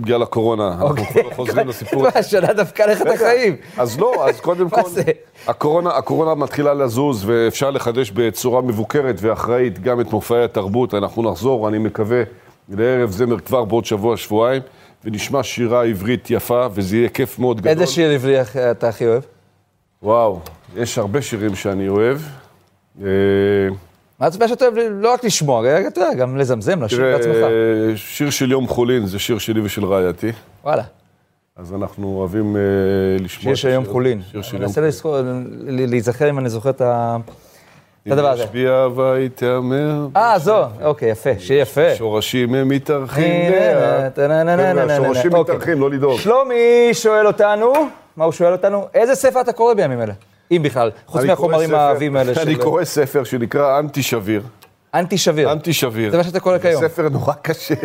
בגלל הקורונה. אנחנו
אוקיי.
כבר חוזרים לסיפור.
השנה דפקה לך את החיים.
אז לא, אז קודם
מה
כל, הקורונה מתחילה לזוז ואפשר לחדש בצורה מבוקרת ואחראית גם את מופעי התרבות. אנחנו נחזור, אני מקווה, לערב זמר כבר בעוד שבוע, שבועיים, ונשמע שירה עברית יפה, וזה יהיה כיף מאוד גדול.
איזה שיר עברי אתה הכי אוהב?
וואו, יש הרבה שירים שאני אוהב. אה,
מה הסיבה שאתה אוהב לא רק לשמוע, אתה יודע, גם לזמזם, לשיר בעצמך.
אה, שיר של יום חולין זה שיר שלי ושל רעייתי,
וואלה,
אז אנחנו אוהבים אה, לשמוע...
שיר של יום חולין.
שיר של
אני
יום
מנסה לזכור, ל- להיזכר אם אני זוכר את ה- את הדבר הזה.
תשביע ותאמר,
אה, זו, אוקיי, יפה, שיר יפה.
שורשים הם מתארחים לאט. השורשים. מתארחים, לא לדאוג.
שלומי שואל אותנו, מה הוא שואל אותנו? איזה ספר אתה קורא בימים אלה? אם בכלל, חוץ
אני
מהחומרים האהבים האלה
אני
של
קורא ספר שנקרא אנטי שביר.
אנטי שביר.
אנטי שביר.
זה מה שאתה קורא כיום.
זה ספר נורא קשה,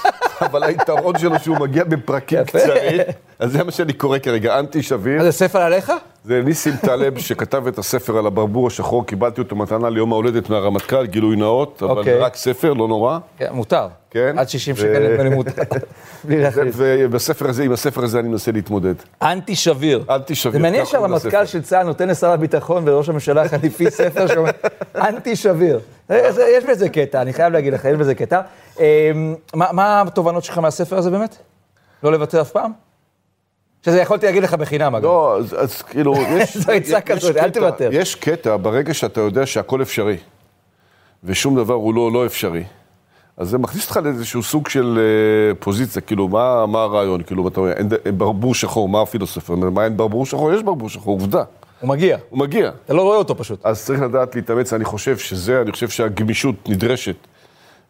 אבל היתרון שלו שהוא מגיע בפרקים. קצרים, אז זה מה שאני קורא כרגע, אנטי שביר.
מה זה ספר עליך?
זה ניסים טלב שכתב את הספר על הברבור השחור, קיבלתי אותו מתנה ליום ההולדת מהרמטכ"ל, גילוי נאות, אבל
אוקיי.
רק ספר, לא נורא.
כן, מותר.
כן.
עד 60
ו-
שקל נדמה לי מותר. בלי להחליט.
ובספר הזה, עם הספר הזה אני מנסה להתמודד.
אנטי שביר.
אנטי שביר,
זה מעניין שהרמטכ"ל. של צה"ל נותן לשר הביטחון ולראש הממשלה החליפי ספר שאומר, אנטי שביר. זה- יש בזה קטע, אני חייב להגיד לך, יש בזה קטע. אמ, מה מה התובנות שלך מהספר הזה באמת? לא לוותר אף פעם? שזה יכולתי להגיד לך בחינם, אגב.
לא, אז, אז כאילו, יש...
זו עצה כזאת, אל תוותר.
יש קטע, ברגע שאתה יודע שהכל אפשרי, ושום דבר הוא לא לא אפשרי, אז זה מכניס אותך לאיזשהו סוג של אה, פוזיציה, כאילו, מה, מה הרעיון? כאילו, אתה אומר, אין, אין ברבור שחור, מה הפילוסופיה? מה אין ברבור שחור? יש ברבור שחור, עובדה.
הוא מגיע.
הוא מגיע.
אתה לא רואה אותו פשוט.
אז צריך לדעת להתאמץ, אני חושב שזה, אני חושב שהגמישות נדרשת.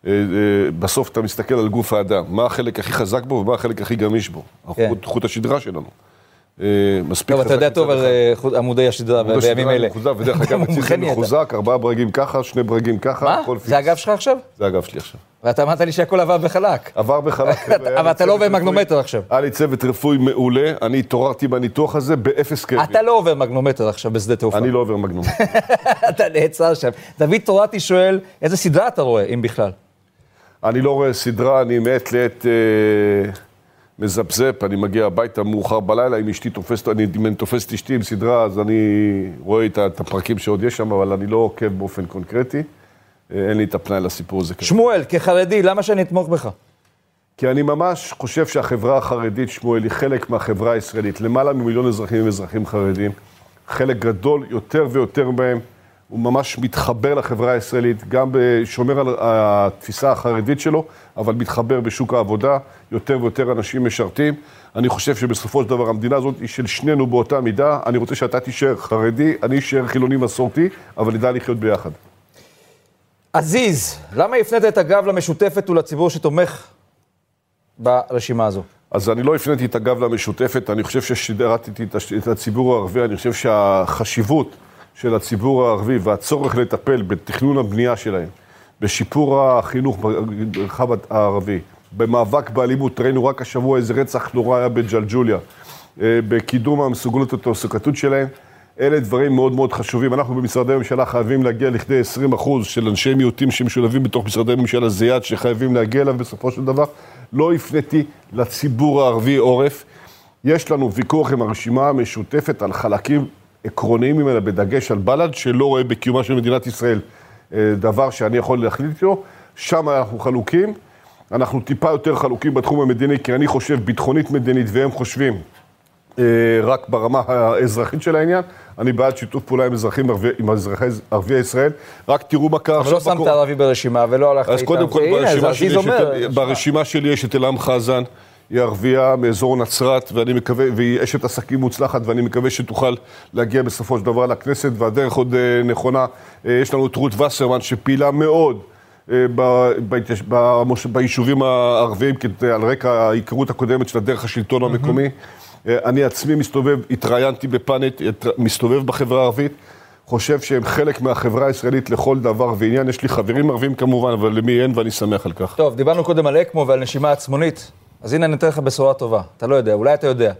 אה, אה, בסוף אתה מסתכל על גוף האדם, מה החלק הכי חזק בו ומה החלק הכי גמיש בו.
כן.
חוט השדרה שלנו. אה, מספיק
טוב, אתה יודע טוב על עמודי השדרה בימים אלה.
מחוזק, ודרך אגב, אצלי. מחוזק, ארבעה ברגים ככה, שני ברגים ככה,
מה?
הכל פיקס.
זה הגב שלך עכשיו?
זה הגב שלי עכשיו.
ואתה אמרת לי שהכל עבר בחלק.
עבר בחלק.
אבל אתה לא עובר מגנומטר עכשיו.
היה לי צוות רפואי מעולה, אני התעוררתי בניתוח הזה באפס כאבים.
אתה לא עובר מגנומטר עכשיו בשדה תעופה.
אני לא עובר מגנום.
אתה נעצר שם. דוד תורתי שואל, איזה סדרה אתה רואה, אם בכלל?
אני לא רואה סדרה, אני מעת לעת אה, מזפזפ, אני מגיע הביתה מאוחר בלילה, אם אשתי תופסת, אני, אם אני תופס את אשתי עם סדרה, אז אני רואה את, את הפרקים שעוד יש שם, אבל אני לא עוקב באופן קונקרטי. אה, אין לי את הפנאי לסיפור הזה.
שמואל, כחרדי, למה שאני אתמוך בך?
כי אני ממש חושב שהחברה החרדית, שמואל, היא חלק מהחברה הישראלית. למעלה ממיליון אזרחים הם אזרחים חרדים. חלק גדול יותר ויותר מהם, הוא ממש מתחבר לחברה הישראלית, גם שומר על התפיסה החרדית שלו, אבל מתחבר בשוק העבודה, יותר ויותר אנשים משרתים. אני חושב שבסופו של דבר המדינה הזאת היא של שנינו באותה מידה. אני רוצה שאתה תישאר חרדי, אני אשאר חילוני מסורתי, אבל נדע לחיות ביחד.
עזיז, למה הפנית את הגב למשותפת ולציבור שתומך ברשימה הזו?
אז אני לא הפניתי את הגב למשותפת, אני חושב ששידרתי את הציבור הערבי, אני חושב שהחשיבות של הציבור הערבי והצורך לטפל בתכנון הבנייה שלהם, בשיפור החינוך במרחב הערבי, במאבק באלימות, ראינו רק השבוע איזה רצח נורא היה בג'לג'וליה, אה, בקידום המסוגלות התעסוקתית שלהם, אלה דברים מאוד מאוד חשובים. אנחנו במשרדי ממשלה חייבים להגיע לכדי 20 אחוז של אנשי מיעוטים שמשולבים בתוך משרדי ממשלה, זה יעד שחייבים להגיע אליו בסופו של דבר. לא הפניתי לציבור הערבי עורף. יש לנו ויכוח עם הרשימה המשותפת על חלקים עקרוניים ממנה, בדגש על בל"ד, שלא רואה בקיומה של מדינת ישראל אה, דבר שאני יכול להחליט איתו. שם אנחנו חלוקים. אנחנו טיפה יותר חלוקים בתחום המדיני, כי אני חושב ביטחונית מדינית, והם חושבים אה, רק ברמה האזרחית של העניין. אני בעד שיתוף פעולה עם אזרחים ערבי, עם אזרחי ערביי ישראל. רק תראו מה קרה
אבל לא
עכשיו
שמת ערבי ברשימה ולא הלכת
אז
איתם.
קודם כל, ברשימה
אז
שלי,
עזיז
יש את,
אומר,
ברשימה שלי יש את אלעם חזן, היא ערבייה מאזור נצרת, ואני מקווה, והיא אשת עסקים מוצלחת, ואני מקווה שתוכל להגיע בסופו של דבר לכנסת, והדרך עוד אה, נכונה. אה, יש לנו את רות וסרמן, שפעילה מאוד. אה, ביישובים הערביים, על רקע ההיכרות הקודמת של הדרך השלטון המקומי. אני עצמי מסתובב, התראיינתי בפאנט, מסתובב בחברה הערבית, חושב שהם חלק מהחברה הישראלית לכל דבר ועניין. יש לי חברים ערבים כמובן, אבל למי אין, ואני שמח על כך.
טוב, דיברנו קודם על אקמו ועל נשימה עצמונית, אז הנה אני אתן לך בשורה טובה. אתה לא יודע, אולי אתה יודע.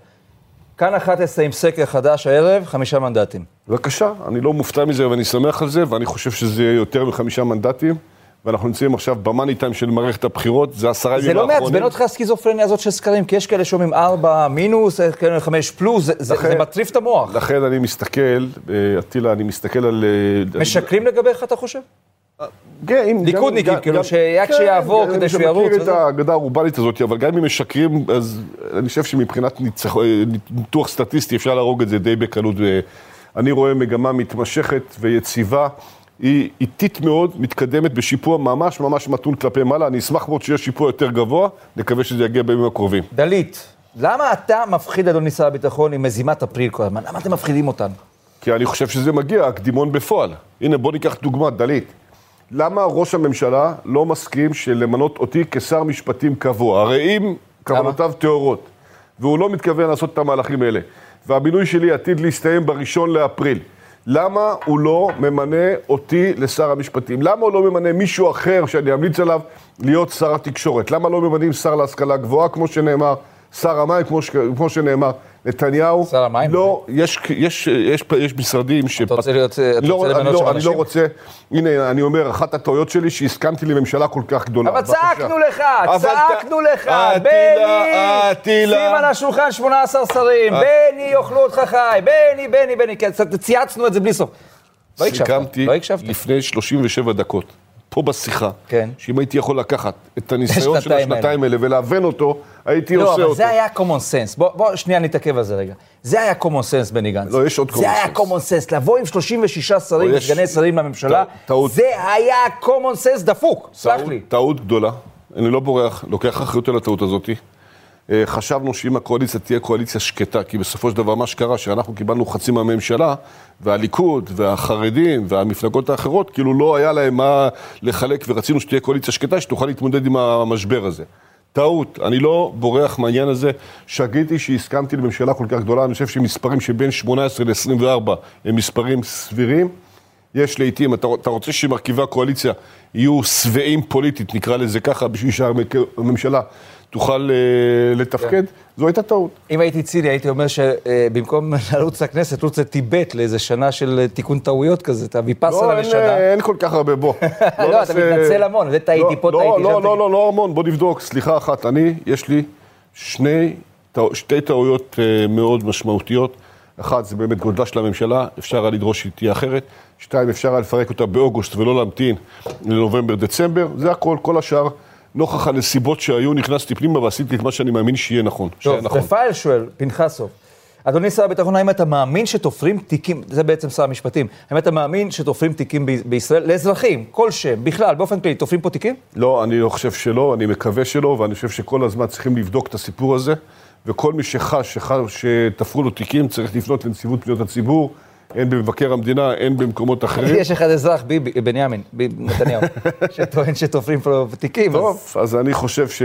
כאן 11 עם סקר חדש הערב, חמישה מנדטים.
בבקשה, אני לא מופתע מזה ואני שמח על זה, ואני חושב שזה יהיה יותר מחמישה מנדטים, ואנחנו נמצאים עכשיו במאני טיים של מערכת הבחירות, זה עשרה
זה
ימים
לא
האחרונים.
מעצבן אותך הסכיזופרניה הזאת של סקרים? כי יש כאלה שאומרים 4 מינוס, כאלה 5 פלוס, זה- זה
לכן-
זה מטריף את המוח.
לכן אני מסתכל, אה, אטילה, אני מסתכל על... אה,
משקרים לגביך, אתה חושב?
כן,
ליכודניקים, כאילו, שרק
כן,
שיעבור כדי שהוא ירוץ
את
וזה.
האגדה הרובלית הזאת, אבל גם אם משקרים, אז אני חושב שמבחינת אה, ניתוח סטטיסטי אפשר להרוג את זה די בקלות. אני רואה מגמה מתמשכת ויציבה. היא איטית מאוד, מתקדמת בשיפוע ממש ממש מתון כלפי מעלה. אני אשמח מאוד שיהיה שיפוע יותר גבוה, נקווה שזה יגיע בימים הקרובים.
דלית, למה אתה מפחיד, אדוני שר הביטחון, עם מזימת אפריל כל הזמן? למה אתם מפחידים אותנו?
כי אני חושב שזה מגיע, הקדימון בפועל. הנה, בוא ניקח דוגמה, דלית. למה ראש הממשלה לא מסכים למנות אותי כשר משפטים קבוע? הרי אם כוונותיו טהורות, והוא לא מתכוון לעשות את המהלכים האלה, והמינוי שלי עתיד להסתיים בראשון לאפריל, למה הוא לא ממנה אותי לשר המשפטים? למה הוא לא ממנה מישהו אחר שאני אמליץ עליו להיות שר התקשורת? למה לא ממנים שר להשכלה גבוהה, כמו שנאמר, שר המים, כמו, ש... כמו שנאמר? נתניהו,
שר המים?
לא, יש, יש, יש, יש משרדים ש...
אתה רוצה להיות, אתה
לא,
רוצה למנות
לא, אני
אנשים?
לא רוצה, הנה, אני אומר, אחת הטעויות שלי שהסכמתי לממשלה כל כך גדולה.
אבל. צעקנו לך, צעקנו לך, בני. שים על השולחן 18 שרים, בני יאכלו אותך חי, בני, בני, בני, כן, צייצנו את זה בלי סוף. לא הקשבת, לא הקשבת.
לפני 37 דקות, פה בשיחה,
כן.
שאם הייתי יכול לקחת את הניסיון של
השנתיים
האלה ולהבן אותו, הייתי
לא,
עושה
אבל
אותו.
זה היה common sense. בוא, בוא שנייה נתעכב על זה רגע. זה היה common sense, בני גנץ.
לא, יש עוד common
זה היה
sense.
common sense. לבוא עם 36 שרים
לא, יש-
וסגני שרים לממשלה,
טעות-.
זה היה common sense דפוק, סלח לי.
טעות גדולה, אני לא בורח, לוקח אחריות על הטעות הזאת. אה, חשבנו שאם הקואליציה תהיה קואליציה שקטה, כי בסופו של דבר מה שקרה, שאנחנו קיבלנו חצי מהממשלה, והליכוד, והחרדים, והמפלגות האחרות, כאילו לא היה להם מה לחלק, ורצינו שתהיה קואליציה שקטה, שתוכל להתמודד עם המשבר הזה. טעות, אני לא בורח מהעניין הזה. שגיתי שהסכמתי לממשלה כל כך גדולה, אני חושב שמספרים שבין 18 ל-24 הם מספרים סבירים. יש לעיתים, אתה, אתה רוצה שמרכיבי הקואליציה יהיו שבעים פוליטית, נקרא לזה ככה, בשביל שהממשלה תוכל אה, לתפקד, זו הייתה טעות.
אם הייתי ציני, הייתי אומר שבמקום לרוץ לכנסת, רוץ לטיבט לאיזה שנה של אה, תיקון טעויות כזה, את
לא,
הוויפאסנה
אין,
לשנה.
אה, אין כל כך הרבה, בוא.
לא, אתה מתנצל המון, זה טעיתי, פה
לא,
טעיתי,
לא, לא,
טעיתי.
לא, לא המון, בוא נבדוק, סליחה אחת. אני, יש לי שתי טעויות אה, מאוד משמעותיות. אחת, זה באמת גודלה של הממשלה, אפשר היה לדרוש שהיא תהיה אחרת. שתיים, אפשר היה לפרק אותה באוגוסט ולא להמתין לנובמבר-דצמבר. זה הכל, כל השאר. נוכח הנסיבות שהיו, נכנסתי פנימה ועשיתי את מה שאני מאמין שיהיה נכון.
טוב,
נכון.
רפאל שואל, פנחסוב, אדוני שר הביטחון, האם אתה מאמין שתופרים תיקים, זה בעצם שר המשפטים, האם אתה מאמין שתופרים תיקים ב- בישראל לאזרחים, כלשהם, בכלל, באופן כללי, תופרים פה תיקים?
לא, אני לא חושב שלא, אני מקווה שלא, ואני חושב שכל הזמן צריכים לבדוק את הסיפור הזה, וכל מי שחש שתפרו לו תיקים צריך לפנות לנציבות פניות הציבור, הן במבקר המדינה, הן במקומות אחרים.
יש אחד אזרח, ביבי, בנימין, נתניהו, שטוען שתופרים פה תיקים,
טוב, אז אני חושב ש...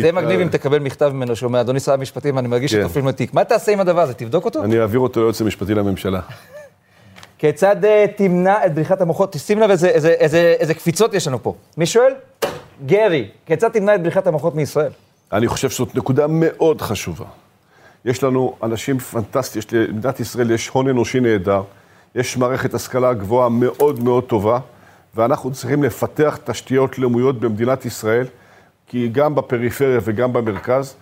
זה מגניב אם תקבל מכתב ממנו שאומר, אדוני שר המשפטים, אני מרגיש
כן.
שתופרים לו תיק. מה תעשה עם הדבר הזה? תבדוק אותו?
אני אעביר אותו ליועץ המשפטי לממשלה.
כיצד אה, תמנע את בריחת המוחות? שים לב איזה קפיצות יש לנו פה. מי שואל? גרי, כיצד תמנע את בריחת המוחות מישראל?
אני חושב שזאת נקודה מאוד חשובה. יש לנו אנשים פנטסטיים, למדינת ישראל יש הון אנושי נהדר, יש מערכת השכלה גבוהה מאוד מאוד טובה, ואנחנו צריכים לפתח תשתיות לאומיות במדינת ישראל, כי גם בפריפריה וגם במרכז,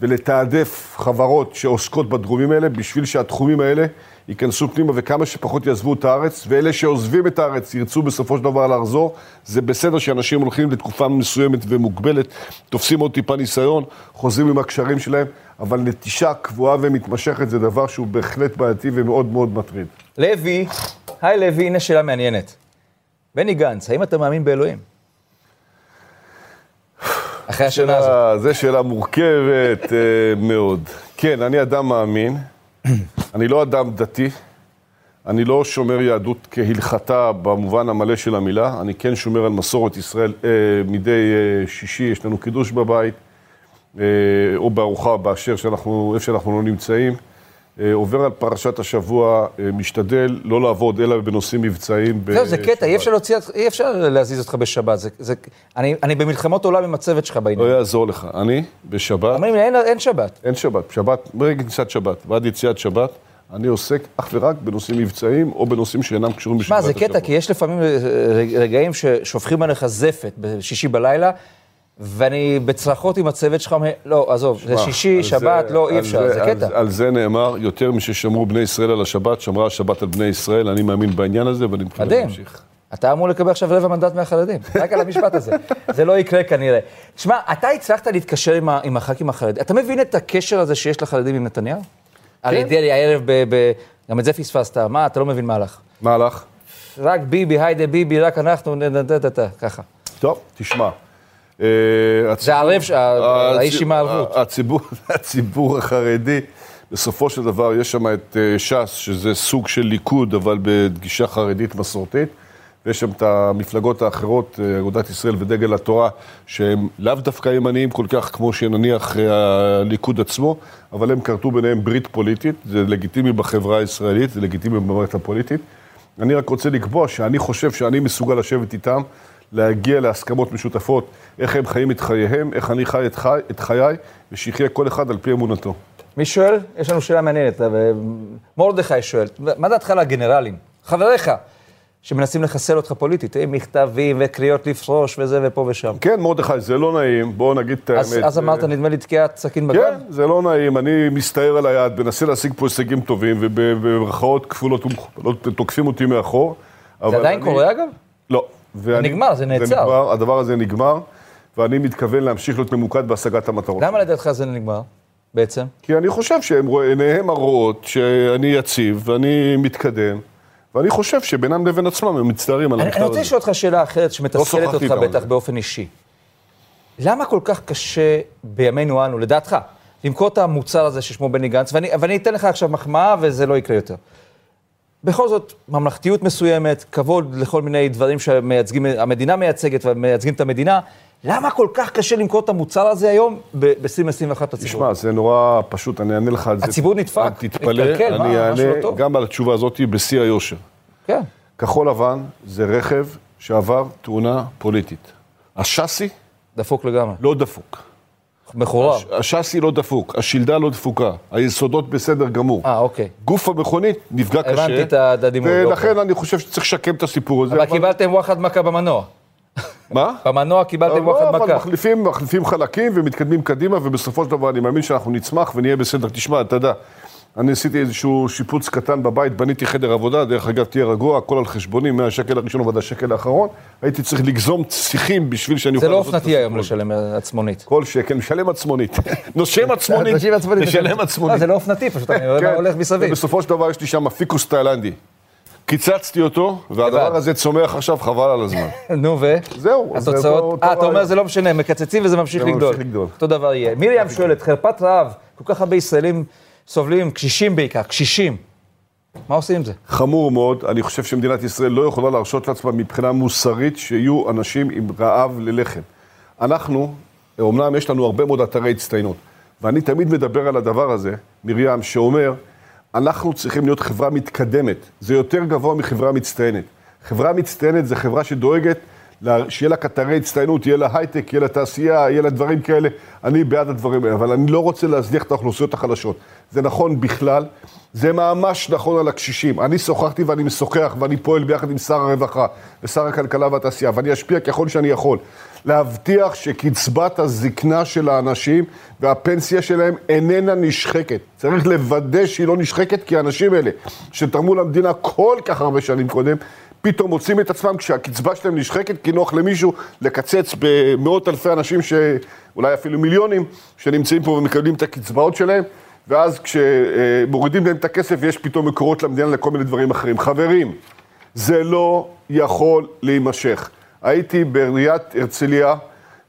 ולתעדף חברות שעוסקות בתחומים האלה, בשביל שהתחומים האלה ייכנסו פנימה וכמה שפחות יעזבו את הארץ, ואלה שעוזבים את הארץ ירצו בסופו של דבר לחזור. זה בסדר שאנשים הולכים לתקופה מסוימת ומוגבלת, תופסים עוד טיפה ניסיון, חוזרים עם הקשרים שלהם, אבל נטישה קבועה ומתמשכת זה דבר שהוא בהחלט בעייתי ומאוד מאוד מטריד.
לוי, היי לוי, הנה שאלה מעניינת. בני גנץ, האם אתה מאמין באלוהים? אחרי השנה הזאת.
זו שאלה מורכבת אה, מאוד. כן, אני אדם מאמין, אני לא אדם דתי, אני לא שומר יהדות כהלכתה במובן המלא של המילה, אני כן שומר על מסורת ישראל. אה, מדי אה, שישי יש לנו קידוש בבית, או בארוחה באשר שאנחנו, איפה שאנחנו לא נמצאים. אה, עובר על פרשת השבוע, אה, משתדל לא לעבוד אלא בנושאים מבצעיים.
זהו, זה קטע, אי
בשבת.
אפשר להוציא, אי אפשר להזיז אותך בשבת. זה, זה, אני, אני במלחמות עולם עם הצוות שלך
לא
בעניין.
יעזור לך. אני, בשבת,
אומרים לי, אין, אין שבת.
אין שבת. שבת, מרגע כניסת שבת ועד יציאת שבת, אני עוסק אך ורק בנושאים מבצעיים או בנושאים שאינם קשורים בשבת
שמע, זה קטע, כי יש לפעמים אה, רגע- רגעים ששופכים עליך זפת בשישי בלילה, ואני בצרחות עם הצוות שלך, לא, עזוב, זה
מה,
שישי,
על
שבת,
זה-
לא, אי
על
אפשר, זה
על-
קטע.
על זה נאמר, יותר מששמרו בני ישראל על השבת, שמרה השבת על בני ישראל, אני מאמין בעניין הזה ואני מתכוון. להמשיך.
אתה אמור לקבל עכשיו רבע מנדט מהחרדים, רק על המשפט הזה. זה לא יקרה כנראה. שמע, אתה הצלחת להתקשר עם, עם הח"כים החרדים. אתה מבין את הקשר הזה שיש לחרדים עם נתניהו? אריה דרעי הערב, ב, ב, גם את זה פספסת. מה, אתה לא מבין מה הלך.
מה הלך?
רק ביבי, היידה ביבי, רק אנחנו, ככה.
טוב, תשמע. אה,
זה
הצ-
האיש עם הערבות.
הציבור, החרדי, בסופו של דבר יש שם את אה, ש"ס, שזה סוג של ליכוד, אבל בגישה חרדית מסורתית. ויש שם את המפלגות האחרות, אה, אגודת ישראל ודגל התורה, שהם לאו דווקא ימניים כל כך כמו שנניח הליכוד עצמו, אבל הם כרתו ביניהם ברית פוליטית, זה לגיטימי בחברה הישראלית, זה לגיטימי במערכת הפוליטית. אני רק רוצה לקבוע שאני חושב שאני מסוגל לשבת איתם, להגיע להסכמות משותפות, איך הם חיים את חייהם, איך אני חי את, חי, את חיי, ושיחיה כל אחד על פי אמונתו.
מי שואל? יש לנו שאלה מעניינת. אבל מרדכי שואל, מה דעתך על הגנרלים? חבריך, שמנסים לחסל אותך פוליטית, עם מכתבים וקריאות לפרוש וזה ופה ושם.
כן, מרדכי, זה לא נעים, בואו נגיד את האמת.
אז, אמרת, נדמה לי, תקיעת סכין בגב?
כן, זה לא נעים, אני מסתער על היד, מנסה להשיג פה הישגים טובים, ובמרכאות כפולות תוקפים אותי מאחור.
זה עדיין
אני-
קורה, אגב?
לא. ואני-
נגמר, זה נעצר.
נגמר, הדבר הזה נגמר, ואני מתכוון להמשיך להיות ממוקד בהשגת המטרות.
למה לדעתך זה נגמר, בעצם?
כי אני חושב שהם רוא- עיניהם הרואות שאני יציב, ואני מתקדם, ואני חושב שבינם לבין עצמם הם מצטערים על
אני,
המכתב
אני
הזה.
רוצה לשאול אותך שאלה אחרת שמתסכלת
שוחחתי
אותך בטח
זה.
באופן אישי. למה כל כך קשה בימינו אנו, לדעתך, למכור את המוצר הזה ששמו בני גנץ, ואני, ואני אתן לך עכשיו מחמאה וזה לא יקרה יותר. בכל זאת, ממלכתיות מסוימת, כבוד לכל מיני דברים שהמדינה מייצגת ומייצגים את המדינה, למה כל כך קשה למכור את המוצר הזה היום ב-2021 לציבור?
תשמע, זה נורא פשוט, אני אענה לך על זה.
הציבור נדפק,
אל תתפלא,
מתקלקל, מה,
אני
משהו לא
אענה
טוב?
גם על התשובה הזאת בשיא היושר.
כן.
כחול לבן זה רכב שעבר תאונה פוליטית. השאסי
דפוק לגמרי.
לא דפוק.
מחורר.
השאסי לא דפוק, השלדה לא דפוקה, היסודות בסדר גמור.
אה, אוקיי.
גוף המכונית נפגע קשה.
הבנתי את הדימוי,
ולכן
אוקיי.
אני חושב שצריך לשקם את הסיפור הזה.
אבל קיבלתם וואחד מכה במנוע.
מה?
במנוע קיבלתם
לא,
וואחד
אבל
מכה.
מחליפים, מחליפים חלקים ומתקדמים קדימה, ובסופו של דבר אני מאמין שאנחנו נצמח ונהיה בסדר. תשמע, אתה יודע, אני עשיתי איזשהו שיפוץ קטן בבית, בניתי חדר עבודה, דרך אגב, תהיה רגוע, הכל על חשבוני, מהשקל הראשון ועד השקל האחרון. הייתי צריך לגזום שיחים בשביל שאני
זה לא אופנתי היום. לשלם עצמונית.
כל שקל, משלם עצמונית. נושם עצמונית,
אנשים עצמונית.
משלם
לא,
עצמונית.
זה לא אופנתי, פשוט אני
כן,
הולך מסביב.
ובסופו של דבר יש לי שם פיקוס תאילנדי. קיצצתי אותו, והדבר. הזה צומח עכשיו חבל על הזמן.
נו, ו?
זהו,
התוצאות? אה, אתה אומר. זה לא משנה, מקצצים וזה ממשיך
זה ממשיך
לגדול.
לגדול.
אותו דבר יהיה. מרים שואלת, חרפת רעב, כל כך הרבה ישראלים סובלים, קשישים בעיקר, קשישים. מה עושים עם זה?
חמור מאוד, אני חושב שמדינת ישראל לא יכולה להרשות לעצמה מבחינה מוסרית שיהיו אנשים עם רעב ללחם. אנחנו, אומנם יש לנו הרבה מאוד אתרי הצטיינות, ואני תמיד מדבר על הדבר הזה, מרים, שאומר, אנחנו צריכים להיות חברה מתקדמת, זה יותר גבוה מחברה מצטיינת. חברה מצטיינת זה חברה שדואגת שיהיה לה קטרי הצטיינות, יהיה לה הייטק, יהיה לה תעשייה, יהיה לה דברים כאלה. אני בעד הדברים האלה, אבל אני לא רוצה להזניח את האוכלוסיות החלשות. זה נכון בכלל, זה ממש נכון על הקשישים. אני שוחחתי ואני משוחח ואני פועל ביחד עם שר הרווחה ושר הכלכלה והתעשייה, ואני אשפיע ככל שאני יכול. להבטיח שקצבת הזקנה של האנשים והפנסיה שלהם איננה נשחקת. צריך לוודא שהיא לא נשחקת, כי האנשים האלה, שתרמו למדינה כל כך הרבה שנים קודם, פתאום מוצאים את עצמם כשהקצבה שלהם נשחקת, כי נוח למישהו לקצץ במאות אלפי אנשים, שאולי אפילו מיליונים, שנמצאים פה ומקבלים את הקצבאות שלהם, ואז כשמורידים להם את הכסף, יש פתאום מקורות למדינה לכל מיני דברים אחרים. חברים, זה לא יכול להימשך. הייתי בעיריית הרצליה,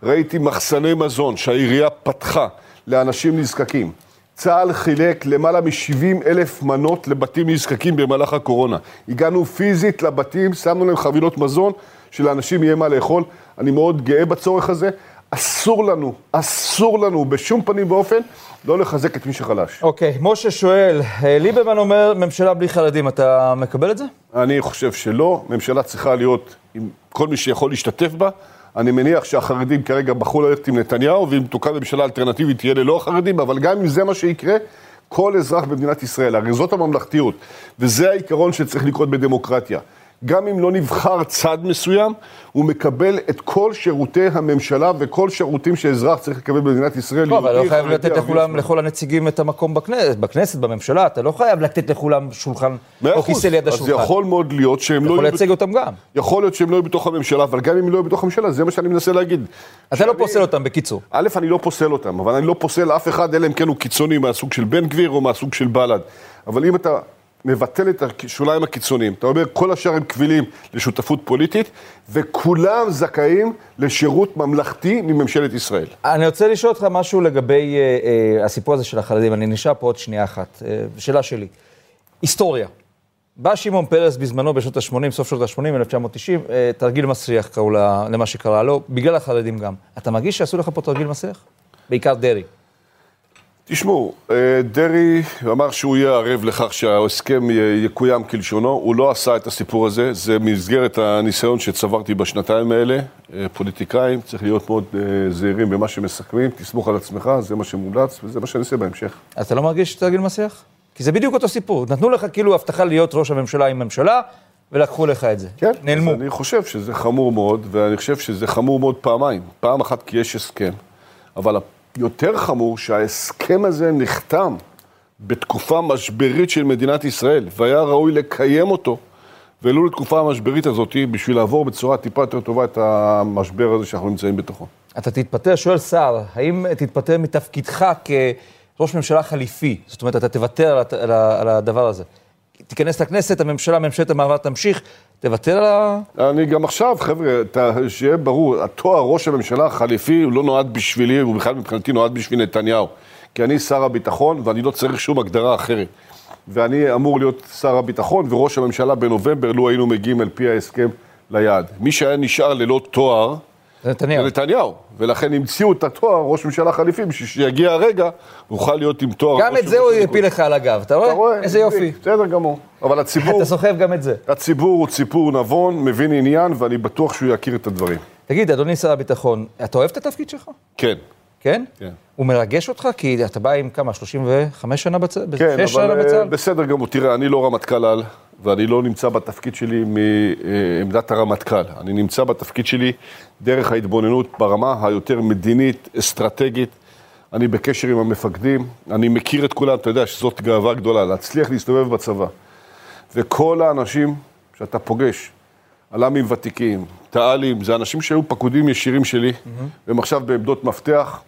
ראיתי מחסני מזון שהעירייה פתחה לאנשים נזקקים. צה"ל חילק למעלה מ-70 אלף מנות לבתים נזקקים במהלך הקורונה. הגענו פיזית לבתים, שמנו להם חבילות מזון, שלאנשים יהיה מה לאכול. אני מאוד גאה בצורך הזה. אסור לנו, אסור לנו בשום פנים ואופן לא לחזק את מי שחלש.
אוקיי, משה שואל, אה, ליברמן אומר, ממשלה בלי חרדים, אתה מקבל את זה?
אני חושב שלא, ממשלה צריכה להיות עם כל מי שיכול להשתתף בה. אני מניח שהחרדים כרגע בחרו ללכת עם נתניהו, ואם תוקם ממשלה אלטרנטיבית תהיה ללא החרדים, אבל גם אם זה מה שיקרה, כל אזרח במדינת ישראל, הרי זאת הממלכתיות, וזה העיקרון שצריך לקרות בדמוקרטיה. גם אם לא נבחר צד מסוים, הוא מקבל את כל שירותי הממשלה וכל שירותים שאזרח צריך לקבל במדינת ישראל.
לא, אבל לא חייב לתת לכולם. לכל הנציגים את המקום בכנסת, בכנסת, בממשלה, אתה לא חייב לתת לכולם שולחן או. כיסא ליד
אז
השולחן.
יכול מאוד להיות שהם
אתה
לא
יכול
יהיו...
לייצג אותם גם.
יכול להיות שהם לא יהיו בתוך הממשלה, אבל גם אם הם לא יהיו בתוך הממשלה, זה מה שאני מנסה להגיד.
אתה לא פוסל אותם, בקיצור.
א', אני לא פוסל אותם, אבל אני לא פוסל אף אחד, אלא אם כן הוא קיצוני מהסוג של בן גביר או מהסוג של בל"ד. אבל אם אתה מבטל את השוליים הקיצוניים, אתה אומר כל השאר הם קבילים לשותפות פוליטית, וכולם זכאים לשירות ממלכתי מממשלת ישראל.
אני רוצה לשאול אותך משהו לגבי אה, אה, הסיפור הזה של החרדים, אני נשאר פה עוד שנייה אחת. אה, שאלה שלי. היסטוריה. בא שמעון פרס בזמנו, בשנות ה-80, סוף שנות ה-80, 1990, אה, תרגיל מסריח קראו למה שקרה לו, בגלל החרדים גם. אתה מרגיש שעשו לך פה תרגיל מסריח? בעיקר דרעי.
תשמעו, אה, דרעי אמר שהוא יהיה ערב לכך שההסכם יקוים כלשונו, הוא לא עשה את הסיפור הזה, זה במסגרת הניסיון שצברתי בשנתיים האלה. אה, פוליטיקאים, צריך להיות מאוד אה, זהירים במה שמסכמים, תסמוך על עצמך, זה מה שמומלץ וזה מה שאני אעשה בהמשך.
אתה לא מרגיש תרגיל מסריח? כי זה בדיוק אותו סיפור. נתנו לך כאילו הבטחה להיות ראש הממשלה עם ממשלה, ולקחו לך את זה.
כן,
נעלמו.
אז אני חושב שזה חמור מאוד, ואני חושב שזה חמור מאוד פעמיים. פעם אחת כי יש הסכם, אבל יותר חמור שההסכם הזה נחתם בתקופה משברית של מדינת ישראל, והיה ראוי לקיים אותו, ולו לתקופה המשברית הזאת, בשביל לעבור בצורה טיפה יותר טובה את המשבר הזה שאנחנו נמצאים בתוכו.
אתה תתפטר, שואל סער, האם תתפטר מתפקידך כראש ממשלה חליפי? זאת אומרת, אתה תוותר על, הדבר הזה. תיכנס לכנסת, הממשלה, ממשלת המעבר תמשיך, תוותר על ה...
אני גם עכשיו, חבר'ה, שיהיה ברור, התואר ראש הממשלה החליפי הוא לא נועד בשבילי, הוא בכלל מבחינתי נועד בשביל נתניהו. כי אני שר הביטחון ואני לא צריך שום הגדרה אחרת. ואני אמור להיות שר הביטחון וראש הממשלה בנובמבר, לו היינו מגיעים על פי ההסכם ליעד. מי שהיה נשאר ללא תואר,
נתניהו.
נתניהו. ולכן המציאו את התואר ראש ממשלה חליפי, בשביל שיגיע הרגע, הוא יוכל להיות עם תואר.
גם
ראש
את זה הוא
ממשלה.
יפיל לך על הגב, אתה רואה?
אתה רואה?
איזה יופי.
בסדר גמור. אבל הציבור...
אתה סוחב גם את זה.
הציבור הוא ציבור נבון, מבין עניין, ואני בטוח שהוא יכיר את הדברים.
תגיד, אדוני שר הביטחון, אתה אוהב את התפקיד שלך?
כן.
כן?
כן.
הוא מרגש אותך? כי אתה בא עם כמה, 35 שנה בצה"ל?
כן, אבל אה,
בצה"ל?
בסדר גמור. תראה, אני לא רמטכ"ל על, ואני לא נמצא בתפקיד שלי מעמדת הרמטכ"ל. אני נמצא בתפקיד שלי דרך ההתבוננות ברמה היותר מדינית, אסטרטגית. אני בקשר עם המפקדים, אני מכיר את כולם, אתה יודע שזאת גאווה גדולה, להצליח להסתובב בצבא. וכל האנשים שאתה פוגש, הל"מים ותיקים, תע"לים, זה אנשים שהיו פקודים ישירים שלי, והם עכשיו בעמדות מפתח.